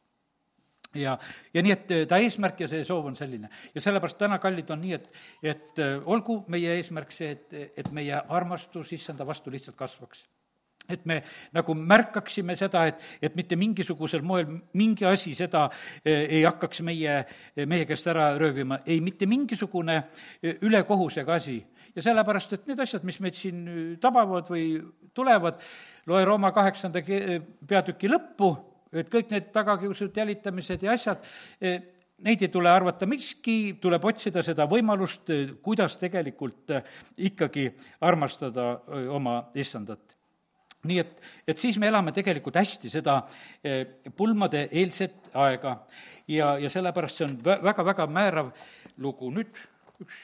ja, ja nii, et ta eesmärk ja see soov on selline. ja sellepärast täna, kallid, on nii, et, et äh, olgu meie eesmärk see, et, et meie armastus issanda vastu lihtsalt kasvaks et me nagu märkaksime seda, et, et mitte mingisugusel moel mingi asi seda äh, ei hakkaks meie, meie käest ära röövima, ei mitte mingisugune äh, ülekohusega asi. ja sellepärast, et need asjad, mis meid siin tabavad või tulevad, loe Rooma kaheksanda peatüki lõppu, et kõik need tagakiusud, jälitamised ja asjad, e, neid ei tule arvata miski, tuleb otsida seda võimalust, e, kuidas tegelikult e, ikkagi armastada oma issandat nii et, et siis me elame tegelikult hästi seda pulmade eelset aega. Ja, ja sellepärast see on vä-, väga-väga määrav lugu. nüüd üks,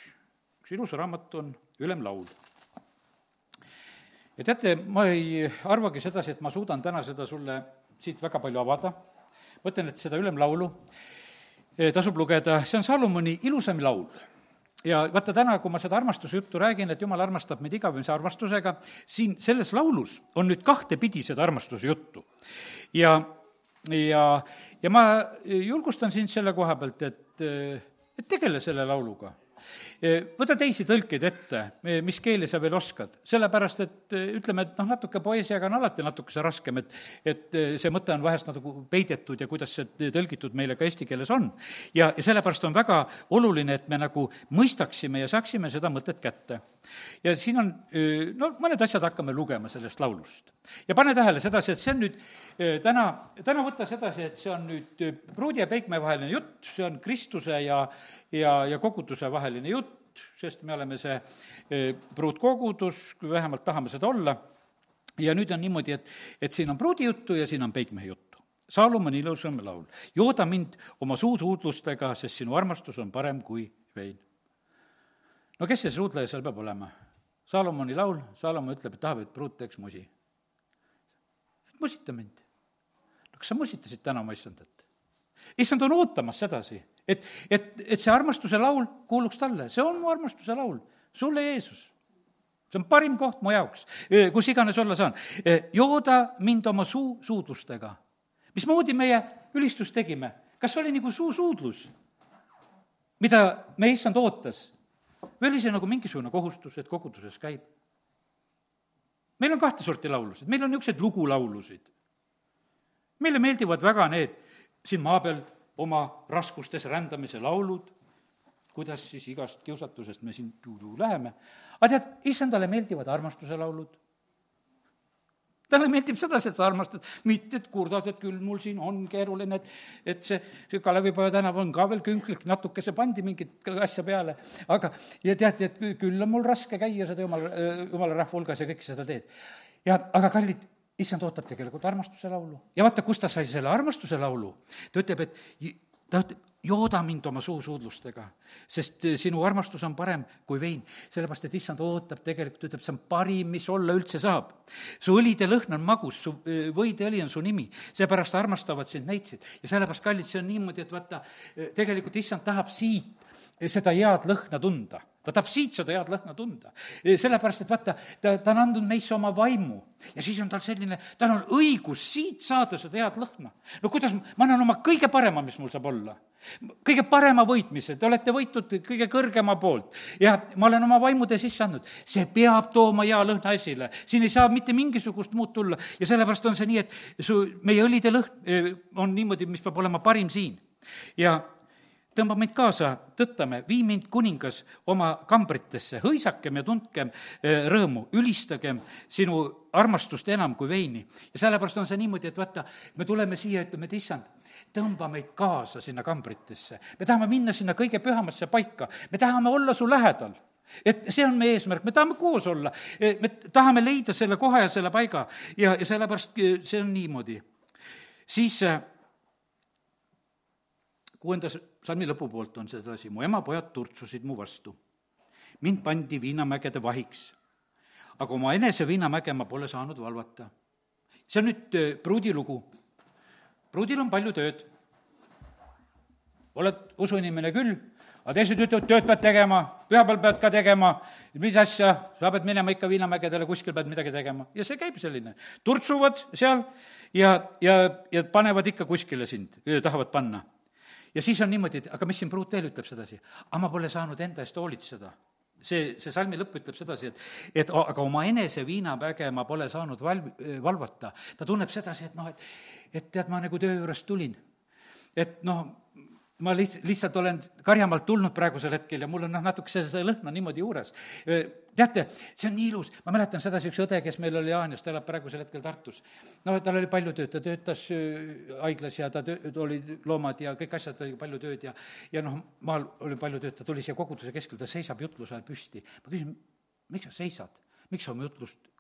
üks ilus raamat on Ülemlaul ja teate, ma ei arvagi sedasi, et ma suudan täna seda sulle siit väga palju avada, mõtlen, et seda ülemlaulu eh, tasub lugeda, see on Salomoni ilusaim laul ja vaata täna, kui ma seda armastuse juttu räägin, et jumal armastab meid igavese armastusega, siin selles laulus on nüüd kahtepidi seda armastuse juttu. ja, ja, ja ma julgustan sind selle koha pealt, et, et tegele selle lauluga võta teisi tõlkeid ette, mis keeli sa veel oskad, sellepärast et ütleme, et noh, natuke poeesiaga on alati natukese raskem, et et see mõte on vahest nagu peidetud ja kuidas see tõlgitud meile ka eesti keeles on. ja, ja sellepärast on väga oluline, et me nagu mõistaksime ja saaksime seda mõtet kätte. ja siin on, no mõned asjad hakkame lugema sellest laulust. ja pane tähele sedasi, et see on nüüd täna, täna võta sedasi, et see on nüüd pruudi ja peikme vaheline jutt, see on Kristuse ja, ja, ja koguduse vaheline jutt, sest me oleme see e, pruutkogudus, kui vähemalt tahame seda olla, ja nüüd on niimoodi, et, et siin on pruudi juttu ja siin on peikmehe juttu. Saalomoni ilusam laul. jooda mind oma suusuudlustega, sest sinu armastus on parem kui vein. no kes see suudleja seal peab olema? Saalomoni laul, Saalomon ütleb, et tahab, et pruut teeks musi. musita mind. no kas sa musitasid täna oma issandat? issand on ootamas sedasi, et, et, et see armastuse laul kuuluks talle, see on mu armastuse laul, sulle, Jeesus. see on parim koht mu jaoks, kus iganes olla saan. jooda mind oma suu suudlustega. mismoodi meie ülistust tegime? kas oli nagu suusuudlus, mida meie issand ootas? või oli see nagu mingisugune kohustus, et koguduses käib? meil on kahte sorti laulusid, meil on niisuguseid lugulaulusid. meile meeldivad väga need siin maa peal oma raskustes rändamise laulud, kuidas siis igast kiusatusest me siin tuulu läheme. aga tead, issandale meeldivad armastuse laulud. talle meeldib sedasi, et sa armastad, mitte et kurdad, et küll mul siin on keeruline, et, et see, see Kalevipoja tänav on ka veel künklik, natukese pandi mingit asja peale, aga ja tead, et küll on mul raske käia seda jumala, jumala rahva hulgas ja kõike seda teed. ja aga kallid, issand ootab tegelikult armastuse laulu. ja vaata, kust ta sai selle armastuse laulu. ta ütleb, et ta ütleb, jooda mind oma suusuudlustega, sest sinu armastus on parem kui vein. sellepärast, et issand ootab tegelikult, ütleb, see on parim, mis olla üldse saab. su õlide lõhn on magus, su võideõli on su nimi, seepärast armastavad sind neitsid. ja sellepärast, kallid, see on niimoodi, et vaata, tegelikult issand tahab siit seda head lõhna tunda ta tahab siit seda head lõhna tunda. sellepärast, et vaata, ta, ta on andnud meisse oma vaimu ja siis on tal selline, tal on õigus siit saada seda head lõhna. no kuidas, ma annan oma kõige parema, mis mul saab olla. kõige parema võitmise, te olete võitnud kõige kõrgema poolt ja ma olen oma vaimude sisse andnud. see peab tooma hea lõhna esile, siin ei saa mitte mingisugust muud tulla ja sellepärast on see nii, et su, meie õlide lõhn eh, on niimoodi, mis peab olema parim siin. ja tõmba meid kaasa, tõttame, vii mind, kuningas, oma kambritesse, hõisakem ja tundkem eh, rõõmu, ülistagem sinu armastust enam kui veini. ja sellepärast on see niimoodi, et vaata, me tuleme siia, ütleme, et issand, tõmba meid kaasa sinna kambritesse. me tahame minna sinna kõige pühamasse paika, me tahame olla su lähedal. Et see on meie eesmärk, me tahame koos olla, eh, me tahame leida selle koha ja selle paiga. Ja, ja sellepärast eh, see on niimoodi. siis kuuendas salmi lõpupoolt on sedasi, mu emapojad turtsusid mu vastu. mind pandi viinamägede vahiks, aga oma enese viinamäge ma pole saanud valvata. see on nüüd äh, pruudi lugu. pruudil on palju tööd. oled usuinimene küll, aga teised ütlevad, tööd pead tegema, pühapäeval pead ka tegema, mis asja, sa pead minema ikka viinamägedele, kuskil pead midagi tegema. ja see käib selline, turtsuvad seal ja, ja, ja panevad ikka kuskile sind, tahavad panna ja siis on niimoodi, et aga mis siin pruut veel ütleb sedasi? aga ma pole saanud enda eest hoolitseda see, see salmi lõpp ütleb sedasi, et, et aga oma enese viinapäge ma pole saanud val-, valvata. ta tunneb sedasi, et noh, et, et tead, ma nagu töö juurest tulin. et noh, ma lihtsalt, lihtsalt olen karjamaalt tulnud praegusel hetkel ja mul on noh, natuke see, see lõhn on niimoodi juures. teate, see on nii ilus, ma mäletan sedasi üks õde, kes meil oli Jaanius, ta elab praegusel hetkel Tartus. no tal oli palju tööd, ta töötas haiglas ja ta töö, oli loomad ja kõik asjad, oli palju tööd ja ja noh, maal oli palju tööd, ta tuli siia koguduse keskel, ta seisab jutluse ajal püsti. ma küsin, miks sa seisad? miks sa oma jutlust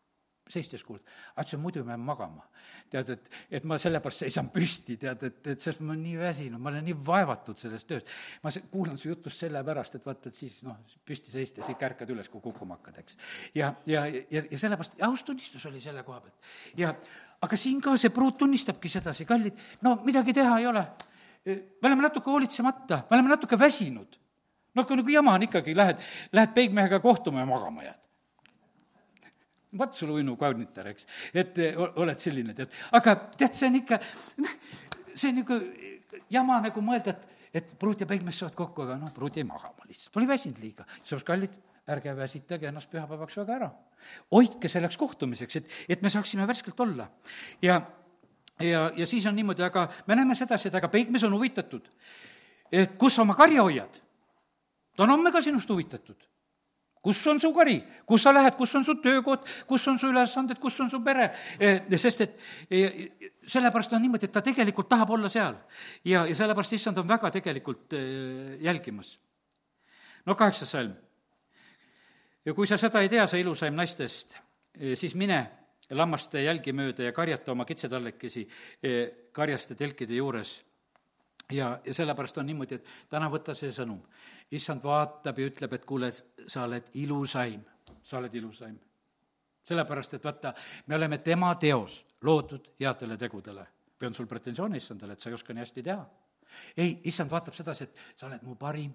seistes kuulad. aga ütlesin, muidu me jääme magama. tead, et, et ma sellepärast seisan püsti, tead, et, et sest ma olen nii väsinud, ma olen nii vaevatud sellest tööst. ma kuulan su jutust sellepärast, et vaata, et siis noh, püsti seistes ikka ärkad üles, kui kukkuma hakkad, eks. ja, ja, ja, ja sellepärast, austunnistus oli selle koha pealt. ja aga siin ka see pruut tunnistabki sedasi, kallid, no midagi teha ei ole. me oleme natuke hoolitsemata, me oleme natuke väsinud. noh, kui nagu jama on ikkagi, lähed, lähed peigmehega kohtuma ja magama jääd vot sul uinu kaunitar, eks, et eh, oled selline, tead. aga tead, see on ikka, noh, see on nagu jama nagu mõelda, et, et pruut ja peigmees saavad kokku, aga noh, pruut jäi magama lihtsalt, oli väsinud liiga. sellepärast, kallid, ärge väsitage ennast pühapäevaks väga ära. hoidke selleks kohtumiseks, et, et me saaksime värskelt olla. ja, ja, ja siis on niimoodi, aga me näeme sedasi, et aga peigmees on huvitatud, et kus sa oma karja hoiad. ta on homme ka sinust huvitatud kus on su kari, kus sa lähed, kus on su töökoht, kus on su ülesanded, kus on su pere, eh, sest et eh, sellepärast on niimoodi, et ta tegelikult tahab olla seal. ja, ja sellepärast issand on väga tegelikult eh, jälgimas. no kaheksas salm. ja kui sa seda ei tea, sa ilusaim naistest, siis mine lammaste jälgi mööda ja karjata oma kitsetallekesi karjaste telkide juures ja, ja sellepärast on niimoodi, et täna võta see sõnum. issand vaatab ja ütleb, et kuule, sa oled ilusaim, sa oled ilusaim. sellepärast, et vaata, me oleme tema teos, loodud headele tegudele. või on sul pretensioone issandale, et sa ei oska nii hästi teha? ei, issand vaatab sedasi, et sa oled mu parim.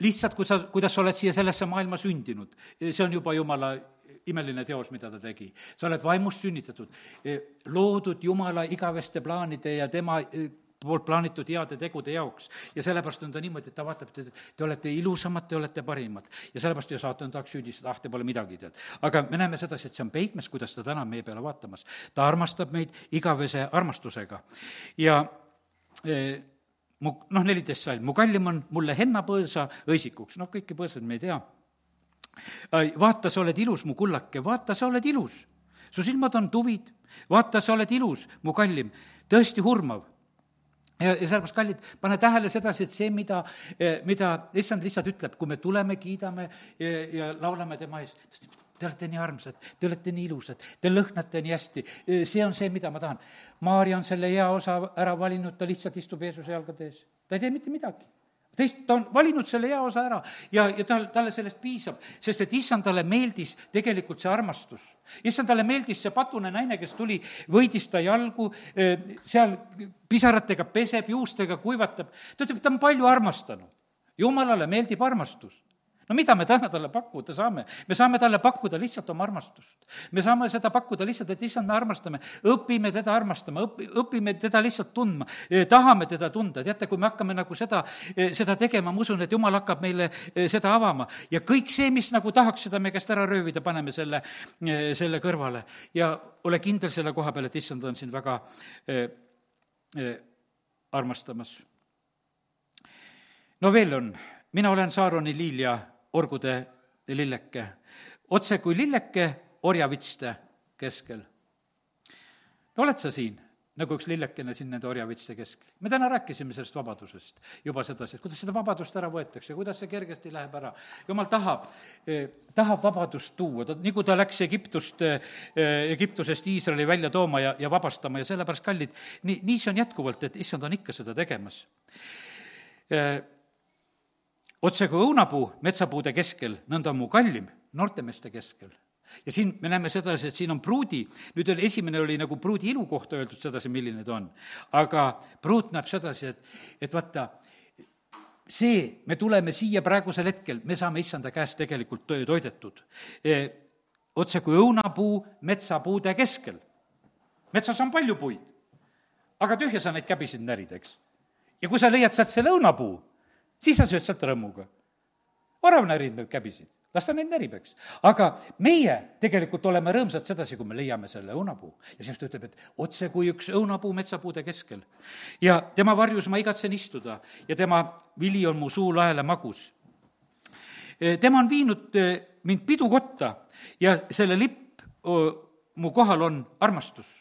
lihtsalt, kui sa, kuidas sa oled siia sellesse maailma sündinud, see on juba jumala imeline teos, mida ta tegi. sa oled vaimust sünnitatud, loodud Jumala igaveste plaanide ja tema poolt plaanitud heade tegude jaoks. ja sellepärast on ta niimoodi, et ta vaatab, et te olete ilusamad, te olete parimad. ja sellepärast ju saatan tahaks süüdistada, ah, te pole midagi, tead. aga me näeme sedasi, et see on peigmees, kuidas ta täna on meie peale vaatamas. ta armastab meid igavese armastusega. ja e, mu, noh, neliteist salm, mu kallim on mulle hennapõõsa õisikuks, noh, kõiki põõsaid me ei tea. vaata, sa oled ilus, mu kullake, vaata, sa oled ilus. su silmad on tuvid, vaata, sa oled ilus, mu kallim, tõesti hurmav ja, ja sellepärast, kallid, pane tähele sedasi, et see, mida, eh, mida issand lihtsalt ütleb, kui me tuleme, kiidame ja, ja laulame tema ees, te olete nii armsad, te olete nii ilusad, te lõhnate nii hästi, eh, see on see, mida ma tahan. Maarja on selle hea osa ära valinud, ta lihtsalt istub Jeesuse jalgade ees, ta ei tee mitte midagi teist, ta on valinud selle hea osa ära ja, ja tal, talle sellest piisab, sest et issandale meeldis tegelikult see armastus. issandale meeldis see patune naine, kes tuli, võidis ta jalgu, eh, seal pisaratega peseb, juustega kuivatab, ta ütleb, ta on palju armastanud. Jumalale meeldib armastus no mida me täna talle pakkuda saame? me saame talle pakkuda lihtsalt oma armastust. me saame seda pakkuda lihtsalt, et issand, me armastame, õpime teda armastama, õpi-, õpime teda lihtsalt tundma, tahame teda tunda, teate, kui me hakkame nagu seda, seda tegema, ma usun, et jumal hakkab meile seda avama ja kõik see, mis nagu tahaks seda meie käest ära röövida, paneme selle, selle kõrvale ja ole kindel selle koha peal, et issand on sind väga eh, eh, armastamas. no veel on, mina olen Saaroni liil ja orgude lilleke, otse kui lilleke orjavitste keskel. no oled sa siin, nagu üks lillekene siin nende orjavitste keskel? me täna rääkisime sellest vabadusest juba sedasi, et kuidas seda vabadust ära võetakse, kuidas see kergesti läheb ära. jumal tahab eh,, tahab vabadust tuua, ta, nii kui ta läks Egiptust eh,, Egiptusest Iisraeli välja tooma ja, ja vabastama ja sellepärast, kallid, nii, nii see on jätkuvalt, et issand on ikka seda tegemas eh, otse kui õunapuu metsapuude keskel, nõnda on mu kallim noortemeeste keskel ja siin me näeme sedasi, et siin on pruudi, nüüd oli, esimene oli nagu pruudi ilu kohta öeldud sedasi, milline ta on. aga pruut näeb sedasi, et, et vaata, see, me tuleme siia praegusel hetkel, me saame issanda käest tegelikult toidetud e,. otse kui õunapuu metsapuude keskel. metsas on palju puid, aga tühja sa neid käbisid närid, eks. ja kui sa leiad sealt selle õunapuu, siis sa sööd sealt rõõmuga. orav närib neid käbisid, las ta neid närib, eks. aga meie tegelikult oleme rõõmsad sedasi, kui me leiame selle õunapuu. ja siis ta ütleb, et otse kui üks õunapuu metsapuude keskel. ja tema varjus ma igatsen istuda ja tema vili on mu suu laele magus. E, tema on viinud e, mind pidukotta ja selle lipp mu kohal on armastus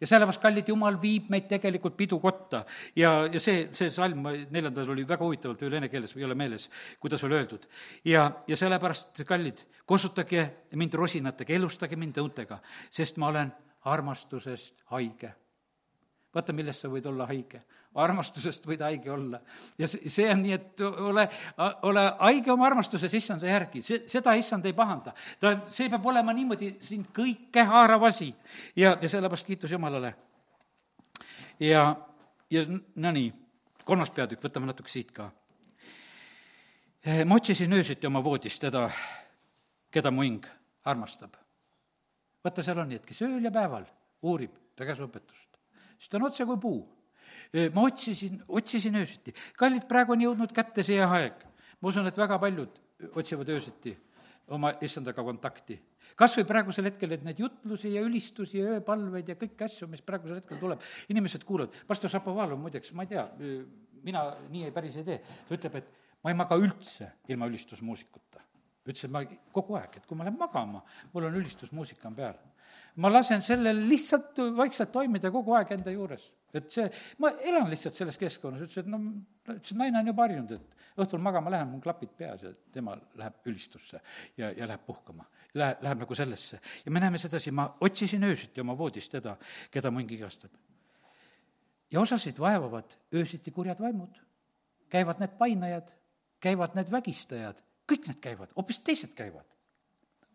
ja sellepärast, kallid, Jumal viib meid tegelikult pidukotta ja, ja see, see salm neljandal oli väga huvitavalt veel vene keeles, ei ole meeles, kuidas oli öeldud. ja, ja sellepärast, kallid, kosutage mind rosinatega, elustage mind õuntega, sest ma olen armastusest haige vaata, millest sa võid olla haige. armastusest võid haige olla. ja see, see on nii, et ole, ole haige oma armastuses issanda järgi, see, seda issand ei pahanda. ta, see peab olema niimoodi sind kõike haarav asi. ja, ja sellepärast kiitus Jumalale. ja, ja no nii, kolmas peatükk, võtame natuke siit ka. ma otsisin öösiti oma voodis teda, keda mu hing armastab. vaata, seal on nii, et kes ööl ja päeval uurib ta käsuõpetust siis ta on otse kui puu. ma otsisin, otsisin öösiti. kallid, praegu on jõudnud kätte see aeg. ma usun, et väga paljud otsivad öösiti oma issandaga kontakti. kas või praegusel hetkel, et neid jutlusi ja ülistusi ja ööpalveid ja kõiki asju, mis praegusel hetkel tuleb, inimesed kuulavad, pastor Šapovalov muideks, ma ei tea, mina nii ei, päris ei tee, ta ütleb, et ma ei maga üldse ilma ülistusmuusikuta. ütles, et ma kogu aeg, et kui ma lähen magama, mul on ülistusmuusika on peal ma lasen sellel lihtsalt vaikselt toimida kogu aeg enda juures. et see, ma elan lihtsalt selles keskkonnas, ütles, et no, ütles, et naine on juba harjunud, et õhtul magama lähen, mul klapid peas ja tema läheb ülistusse ja, ja läheb puhkama. Läheb, läheb nagu sellesse. ja me näeme sedasi, ma otsisin öösiti oma voodis teda, keda mu hing igastab. ja osasid vaevavad öösiti kurjad vaimud, käivad need painajad, käivad need vägistajad, kõik need käivad, hoopis teised käivad.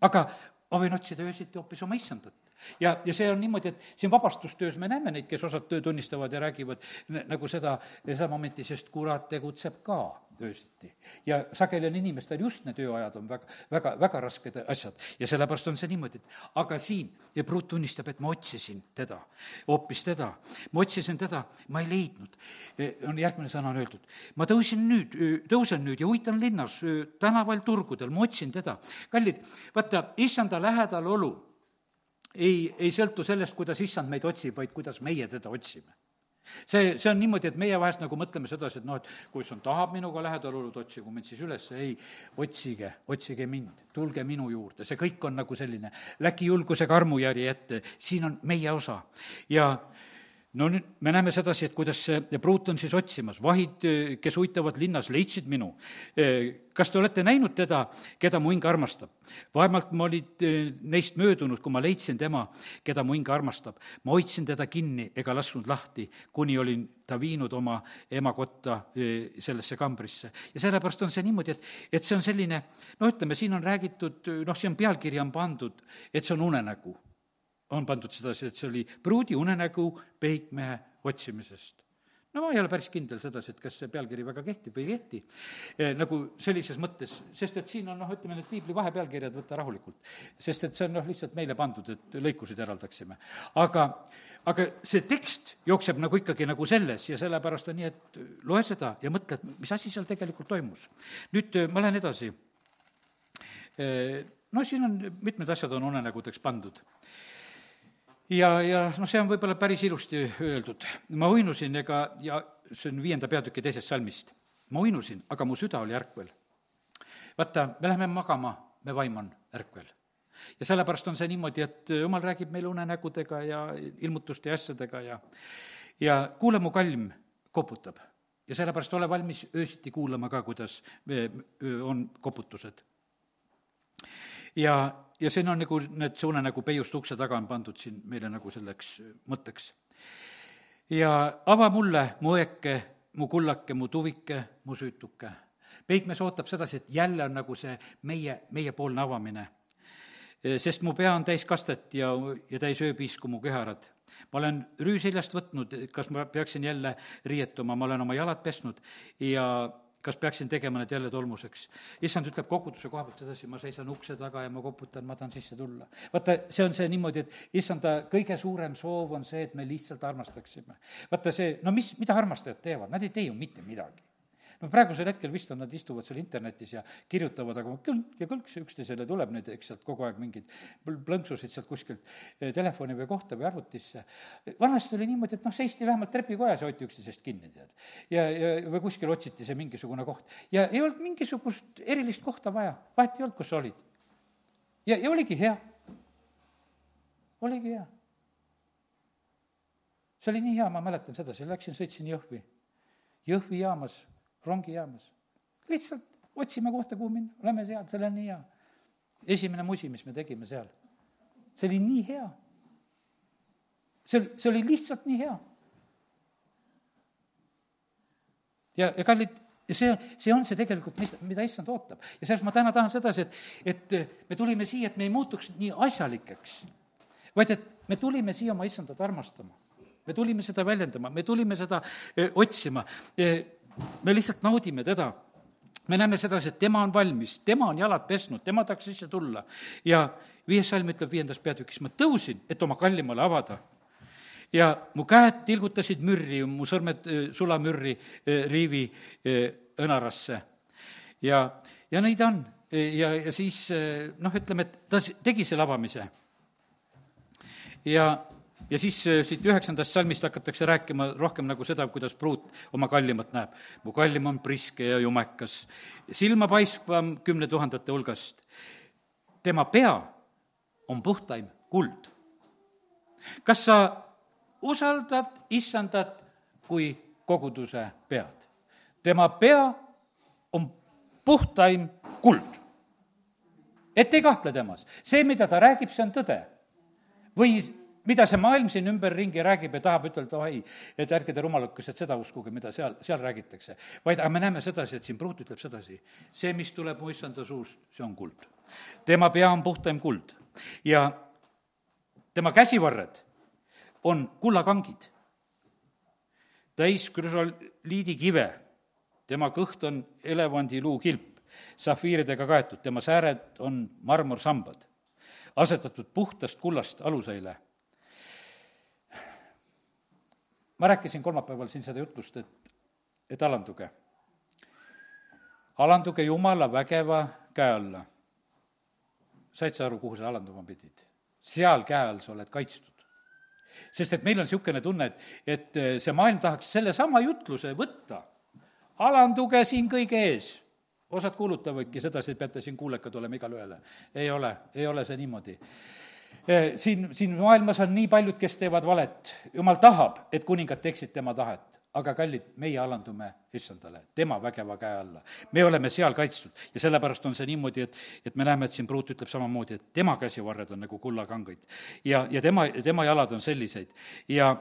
aga ma võin otsida öösiti hoopis oma issandat ja, ja see on niimoodi, et siin vabastustöös me näeme neid, kes osad töö tunnistavad ja räägivad nagu seda, seda momenti, sest kurat tegutseb ka öösiti. ja sageli on inimestel just need ööajad on väga, väga, väga rasked asjad ja sellepärast on see niimoodi, et aga siin ja pruut tunnistab, et ma otsisin teda, hoopis teda. ma otsisin teda, ma ei leidnud. E, on järgmine sõna on öeldud, ma tõusin nüüd, tõusen nüüd ja uitan linnas, tänaval, turgudel, ma otsin teda. kallid, vaata, issanda lähedalolu ei, ei sõltu sellest, kuidas issand meid otsib, vaid kuidas meie teda otsime. See, see on niimoodi, et meie vahest nagu mõtleme sedasi, et noh, et kui issand tahab minuga lähedal olla, otsigu mind siis üles, ei, otsige, otsige mind, tulge minu juurde, see kõik on nagu selline, läki julgusega armujärje ette, siin on meie osa. ja no nüüd me näeme sedasi, et kuidas see pruut on siis otsimas, vahid, kes uitavad linnas, leidsid minu. kas te olete näinud teda, keda mu hing armastab? vaevalt ma olid eh, neist möödunud, kui ma leidsin tema, keda mu hing armastab. ma hoidsin teda kinni ega lasknud lahti, kuni olin ta viinud oma ema kotta eh, sellesse kambrisse. ja sellepärast on see niimoodi, et, et see on selline, no ütleme, siin on räägitud, noh, siin pealkiri on pandud, et see on unenägu on pandud sedasi, et see oli pruudi unenägu peikmehe otsimisest. no ma ei ole päris kindel sedasi, et kas see pealkiri väga kehtib või ei kehti, nagu sellises mõttes, sest et siin on noh, ütleme need piibli vahepealkirjad võtta rahulikult. sest et see on noh, lihtsalt meile pandud, et lõikusid eraldaksime. aga, aga see tekst jookseb nagu ikkagi nagu selles ja sellepärast on nii, et loe seda ja mõtle, et mis asi seal tegelikult toimus. nüüd ma lähen edasi. no siin on, mitmed asjad on unenägudeks pandud ja, ja noh, see on võib-olla päris ilusti öeldud. ma uinusin ega, ja see on viienda peatüki teisest salmist. ma uinusin, aga mu süda oli ärkvel. vaata, me läheme magama, me vaim on ärkvel. ja sellepärast on see niimoodi, et jumal räägib meile unenägudega ja ilmutuste ja asjadega ja ja kuule, mu kalm koputab. ja sellepärast ole valmis öösiti kuulama ka, kuidas on koputused ja, ja siin on nagu need, see unenägu peiust ukse taga on pandud siin meile nagu selleks mõtteks. ja ava mulle, mu õeke, mu kullake, mu tuvike, mu süütuke. peikmees ootab sedasi, et jälle on nagu see meie, meiepoolne avamine. sest mu pea on täis kastet ja, ja täis ööpiisku mu küharad ma olen rüü seljast võtnud, kas ma peaksin jälle riietuma, ma olen oma jalad pesnud ja kas peaksin tegema need jälle tolmuseks? issand ütleb koguduse koha pealt sedasi, ma seisan ukse taga ja ma koputan, ma tahan sisse tulla. vaata, see on see niimoodi, et issanda kõige suurem soov on see, et me lihtsalt armastaksime. vaata see, no mis, mida armastajad teevad, nad ei tee ju mitte midagi no praegusel hetkel vist on, nad istuvad seal internetis ja kirjutavad, aga kõlk ja kõlks üksteisele tuleb nüüd, eks sealt kogu aeg mingeid plõnksusid sealt kuskilt eh, telefoni või kohta või arvutisse. vanasti oli niimoodi, et noh, seisti vähemalt trepikojas ja hoiti üksteisest kinni, tead. ja, ja või kuskil otsiti see mingisugune koht. ja ei olnud mingisugust erilist kohta vaja, vahet ei olnud, kus sa olid. ja, ja oligi hea. oligi hea see oli nii hea, ma mäletan sedasi, läksin, sõitsin Jõhvi. Jõhvi jaamas rongijaamas. lihtsalt otsime kohta, kuhu minna, oleme seal, seal on nii hea. esimene musi, mis me tegime seal, see oli nii hea. see oli, see oli lihtsalt nii hea. ja, ja kallid, see, see on see tegelikult, mis, mida issand ootab. ja selles ma täna tahan sedasi, et, et me tulime siia, et me ei muutuks nii asjalikeks, vaid et me tulime siia oma issandat armastama. me tulime seda väljendama, me tulime seda öö, otsima me lihtsalt naudime teda me näeme sedasi, et tema on valmis, tema on jalad pesnud, tema tahaks sisse tulla. ja viies salm ütleb viiendas peatükis, ma tõusin, et oma kallimale avada. ja mu käed tilgutasid mürri, mu sõrmed sulamürri riivi õnarasse. ja, ja nii ta on. ja, ja siis noh, ütleme, et ta tegi selle avamise. ja ja siis äh, siit üheksandast salmist hakatakse rääkima rohkem nagu seda, kuidas pruut oma kallimat näeb. mu kallim on priske ja jumekas, silmapaistvam kümne tuhandete hulgast. tema pea on puhtaim kuld. kas sa usaldad issandat kui koguduse pead? tema pea on puhtaim kuld. et ei kahtle temas. see, mida ta räägib, see on tõde. või mida see maailm siin ümberringi räägib ja tahab ütelda, oi, et ärge te rumalakesed seda uskuge, mida seal, seal räägitakse. vaid aga me näeme sedasi, et siin pruut ütleb sedasi, see, mis tuleb mu issanda suust, see on kuld. tema pea on puhtaim kuld ja tema käsivarred on kullakangid, täis krüsoliidikive, tema kõht on elevandiluu kilp, sahviiridega kaetud, tema sääred on marmorsambad, asetatud puhtast kullast aluseile ma rääkisin kolmapäeval siin seda jutlust, et, et alanduge. alanduge Jumala vägeva käe alla. said sa aru, kuhu sa alanduma pidid? seal käe all sa oled kaitstud. sest et meil on niisugune tunne, et, et see maailm tahaks sellesama jutluse võtta. alanduge siin kõige ees osad kuulutavadki sedasi, et peate siin kuulekad olema igale ühele. ei ole, ei ole see niimoodi Eh, siin, siin maailmas on nii paljud, kes teevad valet. jumal tahab, et kuningad teeksid tema tahet, aga kallid, meie alandume issandale, tema vägeva käe alla. me oleme seal kaitstud ja sellepärast on see niimoodi, et, et me näeme, et siin pruut ütleb samamoodi, et tema käsivarred on nagu kullakangid. ja, ja tema, tema jalad on sellised ja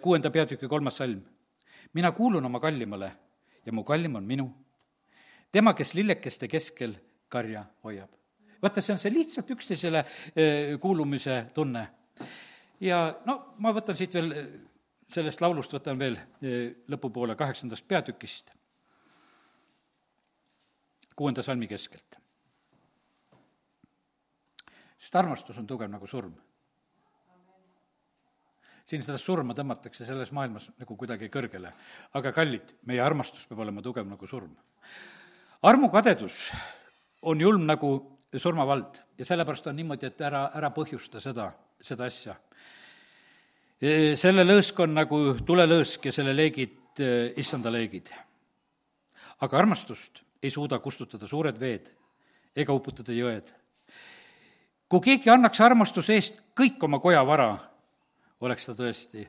kuuenda peatüki kolmas salm. mina kuulun oma kallimale ja mu kallim on minu. tema, kes lillekeste keskel karja hoiab vaata, see on see lihtsalt üksteisele eh, kuulumise tunne. ja no ma võtan siit veel sellest laulust võtan veel eh, lõpupoole kaheksandast peatükist, kuuenda salmi keskelt. sest armastus on tugev nagu surm. siin seda surma tõmmatakse selles maailmas nagu kuidagi kõrgele, aga kallid, meie armastus peab olema tugev nagu surm. armukadedus on julm nagu surmavald ja sellepärast on niimoodi, et ära, ära põhjusta seda, seda asja selle lõõsk on nagu tulelõõsk ja selle leegid issanda leegid. aga armastust ei suuda kustutada suured veed ega uputada jõed. kui keegi annaks armastuse eest kõik oma kojavara, oleks ta tõesti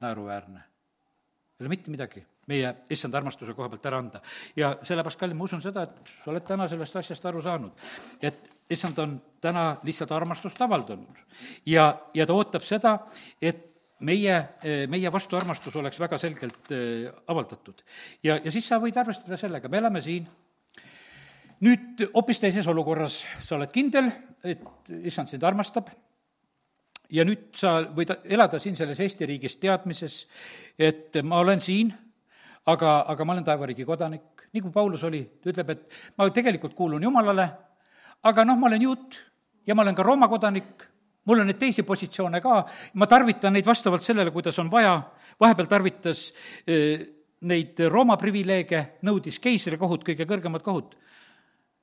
naeruväärne. ei ole mitte midagi meie issanda armastuse koha pealt ära anda. ja sellepärast, kallid, ma usun seda, et sa oled täna sellest asjast aru saanud, et issand on täna lihtsalt armastust avaldanud. ja, ja ta ootab seda, et meie, meie vastuarmastus oleks väga selgelt äh, avaldatud. ja, ja siis sa võid arvestada sellega, me elame siin, nüüd hoopis teises olukorras, sa oled kindel, et issand sind armastab, ja nüüd sa võid elada siin selles Eesti riigis teadmises, et ma olen siin, aga, aga ma olen taevariigi kodanik, nii kui Paulus oli, ta ütleb, et ma tegelikult kuulun Jumalale, aga noh, ma olen juut ja ma olen ka Rooma kodanik mul on neid teisi positsioone ka, ma tarvitan neid vastavalt sellele, kuidas on vaja, vahepeal tarvitas eh, neid Rooma privileege, nõudis keisrikohut, kõige kõrgemat kohut.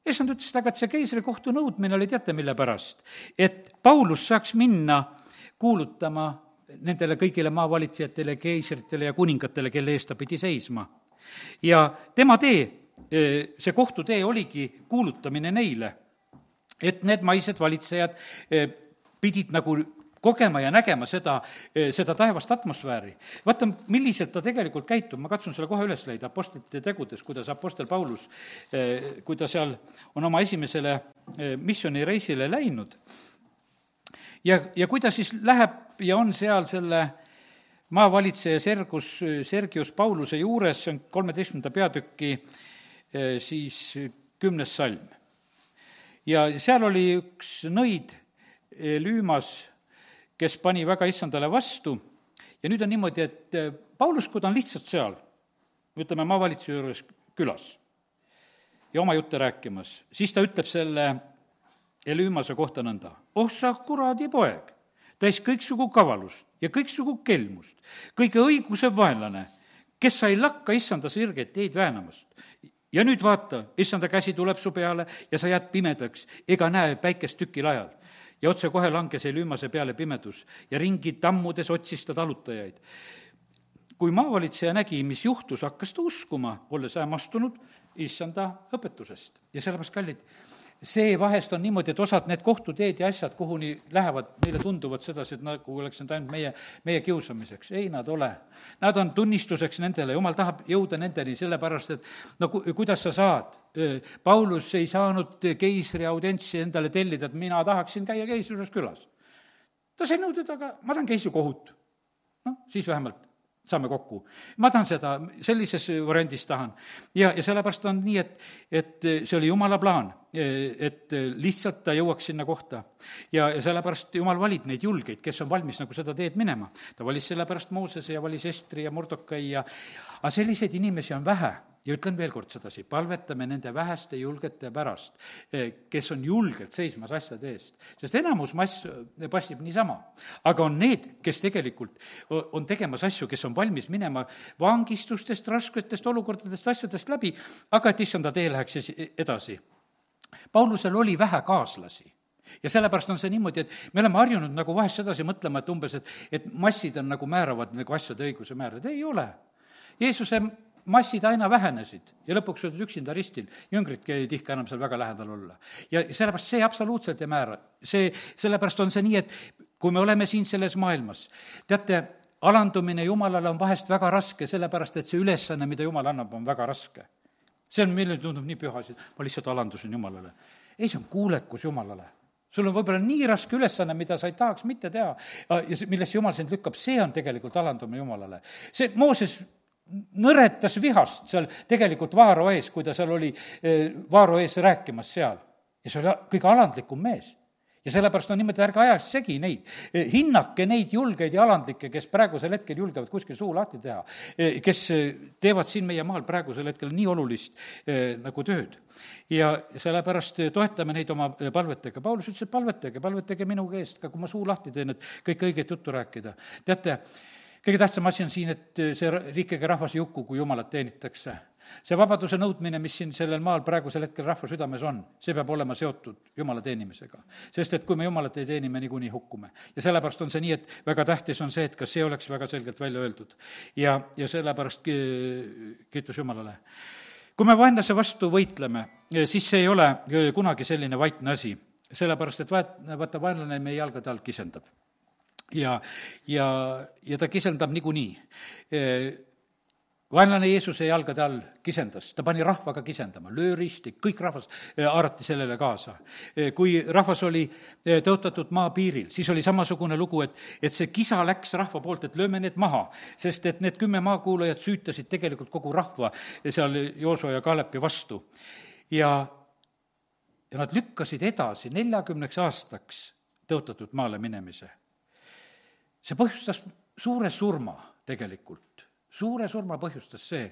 issand ütles, et aga et see keisrikohtu nõudmine oli teate, mille pärast? et Paulus saaks minna kuulutama nendele kõigile maavalitsejatele, keisritele ja kuningatele, kelle eest ta pidi seisma. ja tema tee, eh, see kohtutee oligi kuulutamine neile, et need maised valitsejad eh, pidid nagu kogema ja nägema seda, eh, seda taevast atmosfääri. vaata, milliselt ta tegelikult käitub, ma katsun selle kohe üles leida, Apostlite tegudes, kuidas Apostel Paulus, kui ta seal on oma esimesele missioonireisile läinud, ja, ja kui ta siis läheb ja on seal selle maavalitseja Sergus, Sergius Pauluse juures, see on kolmeteistkümnenda peatüki siis kümnes salm. ja seal oli üks nõid, Lüümas, kes pani väga issandale vastu ja nüüd on niimoodi, et eh, Paulus, kui ta on lihtsalt seal, ütleme, maavalitsuse juures külas ja oma jutte rääkimas, siis ta ütleb selle Elüümase kohta nõnda, oh sa kuradi poeg, täis kõiksugu kavalust ja kõiksugu kelmust, kõige õiguse vaenlane, kes sa ei lakka issanda sirgeid teid väänamast. ja nüüd vaata, issanda käsi tuleb su peale ja sa jääd pimedaks ega näe päikest tükil ajal ja otsekohe langes Elüümase peale pimedus ja ringi tammudes otsis ta talutajaid. kui maavalitseja nägi, mis juhtus, hakkas ta uskuma, olles hämmastunud issanda õpetusest. ja sellepärast, kallid, see vahest on niimoodi, et osad need kohtuteed ja asjad, kuhuni lähevad, meile tunduvad sedasi, et nagu oleks need ainult meie, meie kiusamiseks. ei, nad ole. Nad on tunnistuseks nendele, jumal tahab jõuda nendeni, sellepärast et no ku-, kuidas sa saad? Paulus ei saanud keisri audientsi endale tellida, et mina tahaksin käia keisri juures külas. ta sai nõuda, et aga ma tahan keisri kohut. noh, siis vähemalt saame kokku. ma tahan seda, sellises variandis tahan. ja, ja sellepärast on nii, et, et see oli jumala plaan, et lihtsalt ta jõuaks sinna kohta. ja, ja sellepärast jumal valib neid julgeid, kes on valmis nagu seda teed minema. ta valis sellepärast Moosese ja valis Estri ja Mordokai ja aga selliseid inimesi on vähe ja ütlen veel kord sedasi, palvetame nende väheste julgete pärast, eh, kes on julgelt seismas asjade eest. sest enamus mass eh, passib niisama. aga on need, kes tegelikult on tegemas asju, kes on valmis minema vangistustest, rasketest olukordadest, asjadest läbi, aga et issanda tee läheks edasi. Paulusel oli vähe kaaslasi ja sellepärast on see niimoodi, et me oleme harjunud nagu vahest sedasi mõtlema, et umbes, et, et massid on nagu määravad nagu asjade õiguse määrad, ei ole. Jeesuse massid aina vähenesid ja lõpuks olid üksinda ristil, jüngridki ei tihka enam seal väga lähedal olla. ja sellepärast see absoluutselt ei määra, see, sellepärast on see nii, et kui me oleme siin selles maailmas, teate, alandumine Jumalale on vahest väga raske, sellepärast et see ülesanne, mida Jumal annab, on väga raske. see on, meile tundub nii püha asi, ma lihtsalt alandusin Jumalale. ei, see on kuulekus Jumalale sul on võib-olla nii raske ülesanne, mida sa ei tahaks mitte teha ja millesse Jumal sind lükkab, see on tegelikult alandumine Jumalale. see Mooses nõretas vihast seal tegelikult Vaaro ees, kui ta seal oli eh, Vaaro ees rääkimas seal. ja see oli kõige alandlikum mees. ja sellepärast on niimoodi, ärge ajage segi neid. hinnake neid julgeid ja alandlikke, kes praegusel hetkel julgevad kuskil suu lahti teha, kes teevad siin meie maal praegusel hetkel nii olulist eh, nagu tööd. ja sellepärast toetame neid oma palvetega. Paulus ütles, et palvetage, palvetage minu eest ka, kui ma suu lahti teen, et kõike õiget juttu rääkida. teate, kõige tähtsam asi on siin, et see riik ega rahvas ei hukku, kui jumalat teenitakse see vabaduse nõudmine, mis siin sellel maal praegusel hetkel rahva südames on, see peab olema seotud Jumala teenimisega. sest et kui me Jumalat ei teeni, me niikuinii hukkume. ja sellepärast on see nii, et väga tähtis on see, et kas see oleks väga selgelt välja öeldud. ja, ja sellepärast kiitus Jumalale. kui me vaenlase vastu võitleme, siis see ei ole kunagi selline vaikne asi, sellepärast et vaat-, vaata, vaenlane meie jalgade all kisendab ja, ja, ja ta kisendab niikuinii vaenlane Jeesuse jalgade all kisendas, ta pani rahvaga kisendama, löö risti, kõik rahvas haarati sellele kaasa. Kui rahvas oli tõotatud maapiiril, siis oli samasugune lugu, et, et see kisa läks rahva poolt, et lööme need maha, sest et need kümme maakuulajat süütasid tegelikult kogu rahva seal Joosua ja Kaalepi vastu. ja, ja nad lükkasid edasi neljakümneks aastaks tõotatud maale minemise. See põhjustas suure surma tegelikult suure surma põhjustas see,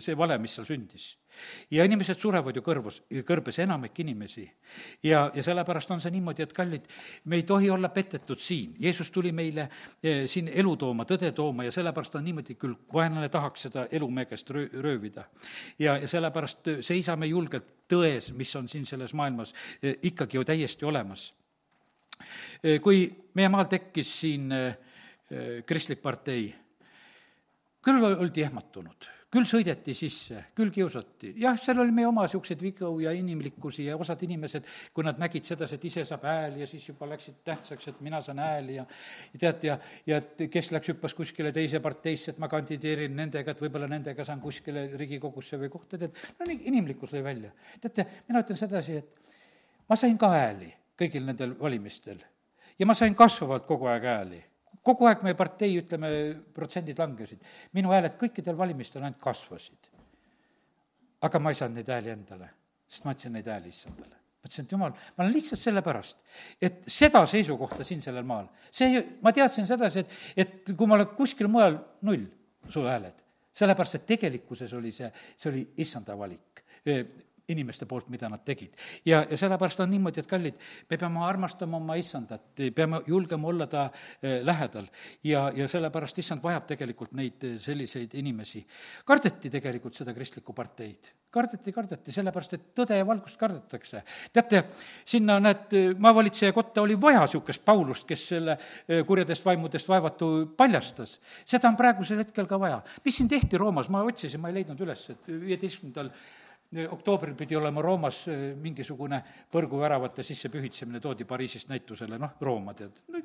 see vale, mis seal sündis. ja inimesed surevad ju kõrvus, kõrbes, enamik inimesi. ja, ja sellepärast on see niimoodi, et kallid, me ei tohi olla petetud siin. Jeesus tuli meile eh, siin elu tooma, tõde tooma ja sellepärast on niimoodi, küll vaenlane tahaks seda elu meie käest röö-, röövida. ja, ja sellepärast seisame julgelt tões, mis on siin selles maailmas eh, ikkagi ju täiesti olemas. Kui meie maal tekkis siin kristlik partei, küll oldi ehmatunud, küll sõideti sisse, küll kiusati. jah, seal oli meie oma niisuguseid vigu ja inimlikkusi ja osad inimesed, kui nad nägid sedasi, et ise saab hääli ja siis juba läksid tähtsaks, et mina saan hääli ja ja tead, ja, ja et kes läks, hüppas kuskile teise parteisse, et ma kandideerin nendega, et võib-olla nendega saan kuskile Riigikogusse või kohta, tead, no nii inimlikkus lõi välja. teate, mina ütlen sedasi, et ma sain ka hääli kõigil nendel valimistel ja ma sain kasvavalt kogu aeg hääli kogu aeg meie partei, ütleme, protsendid langesid. minu hääled kõikidel valimistel ainult kasvasid. aga ma ei saanud neid hääli endale, sest ma andsin neid hääli issandale. ma ütlesin, et jumal, ma olen lihtsalt sellepärast, et seda seisukohta siin sellel maal, see, ma teadsin sedasi, et, et kui ma olen kuskil mujal, null su hääled. sellepärast, et tegelikkuses oli see, see oli issanda valik inimeste poolt, mida nad tegid. ja, ja sellepärast on niimoodi, et kallid, me peame armastama oma issandat, peame julgema olla ta eh, lähedal ja, ja sellepärast issand vajab tegelikult neid eh, selliseid inimesi. kardeti tegelikult seda kristlikku parteid kardeti, kardeti, sellepärast et tõde ja valgust kardetakse. teate, sinna, näed, maavalitseja kotta oli vaja niisugust Paulust, kes selle eh, kurjadest vaimudest vaevatu paljastas. seda on praegusel hetkel ka vaja. mis siin tehti Roomas, ma otsisin, ma ei leidnud üles, et viieteistkümnendal oktoobril pidi olema Roomas äh, mingisugune põrguväravate sisse pühitsemine, toodi Pariisist näitusele, noh, Rooma tead no,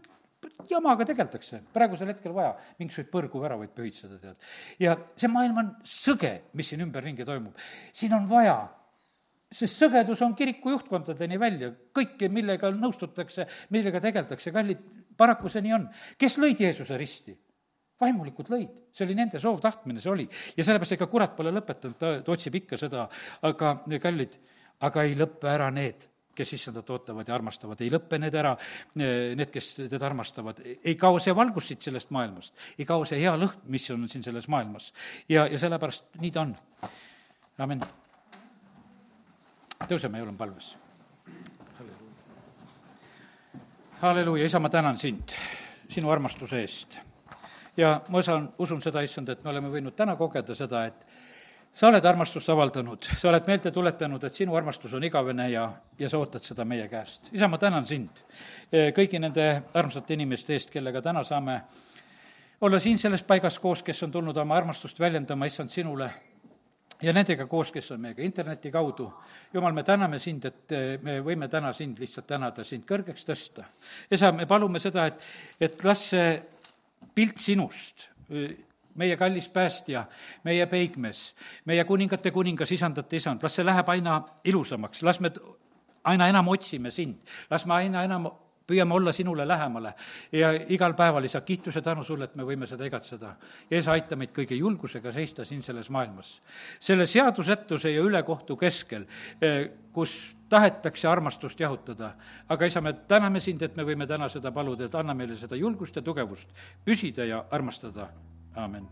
jamaga tegeldakse, praegusel hetkel vaja mingisuguseid põrguväravaid pühitseda, tead. ja see maailm on sõge, mis siin ümberringi toimub. siin on vaja, sest sõgedus on kiriku juhtkondadeni välja, kõike, millega nõustutakse, millega tegeldakse, kallid, paraku see nii on. kes lõid Jeesuse risti? Vaimulikud lõid, see oli nende soov, tahtmine see oli. ja sellepärast ega kurat pole lõpetanud, ta, ta otsib ikka seda, aga kallid, aga ei lõppe ära need, kes issandat ootavad ja armastavad, ei lõppe need ära, need, kes teda armastavad. ei kao see valgus siit sellest maailmast, ei kao see hea lõhn, mis on siin selles maailmas. ja, ja sellepärast nii ta on. amin. tõuseme oleme palves. halleluuja, isa, ma tänan sind sinu armastuse eest ja ma saan, usun seda, issand, et me oleme võinud täna kogeda seda, et sa oled armastust avaldanud, sa oled meelde tuletanud, et sinu armastus on igavene ja, ja sa ootad seda meie käest. isa, ma tänan sind e, kõigi nende armsate inimeste eest, kellega täna saame olla siin selles paigas koos, kes on tulnud oma armastust väljendama, issand, sinule ja nendega koos, kes on meiega interneti kaudu. jumal, me täname sind, et e, me võime täna sind lihtsalt tänada, sind kõrgeks tõsta. isa, me palume seda, et, et las see pilt sinust, meie kallis päästja, meie peigmees, meie kuningate kuningas, isandate isand, las see läheb aina ilusamaks, las me aina enam otsime sind, las me aina enam püüame olla sinule lähemale ja igal päeval, isa, kiituse tänu sulle, et me võime seda igatseda. ja isa, aita meid kõige julgusega seista siin selles maailmas. selle seadusetuse ja ülekohtu keskel, eh, kus tahetakse armastust jahutada. aga isa, me täname sind, et me võime täna seda paluda, et anna meile seda julgust ja tugevust püsida ja armastada, aamen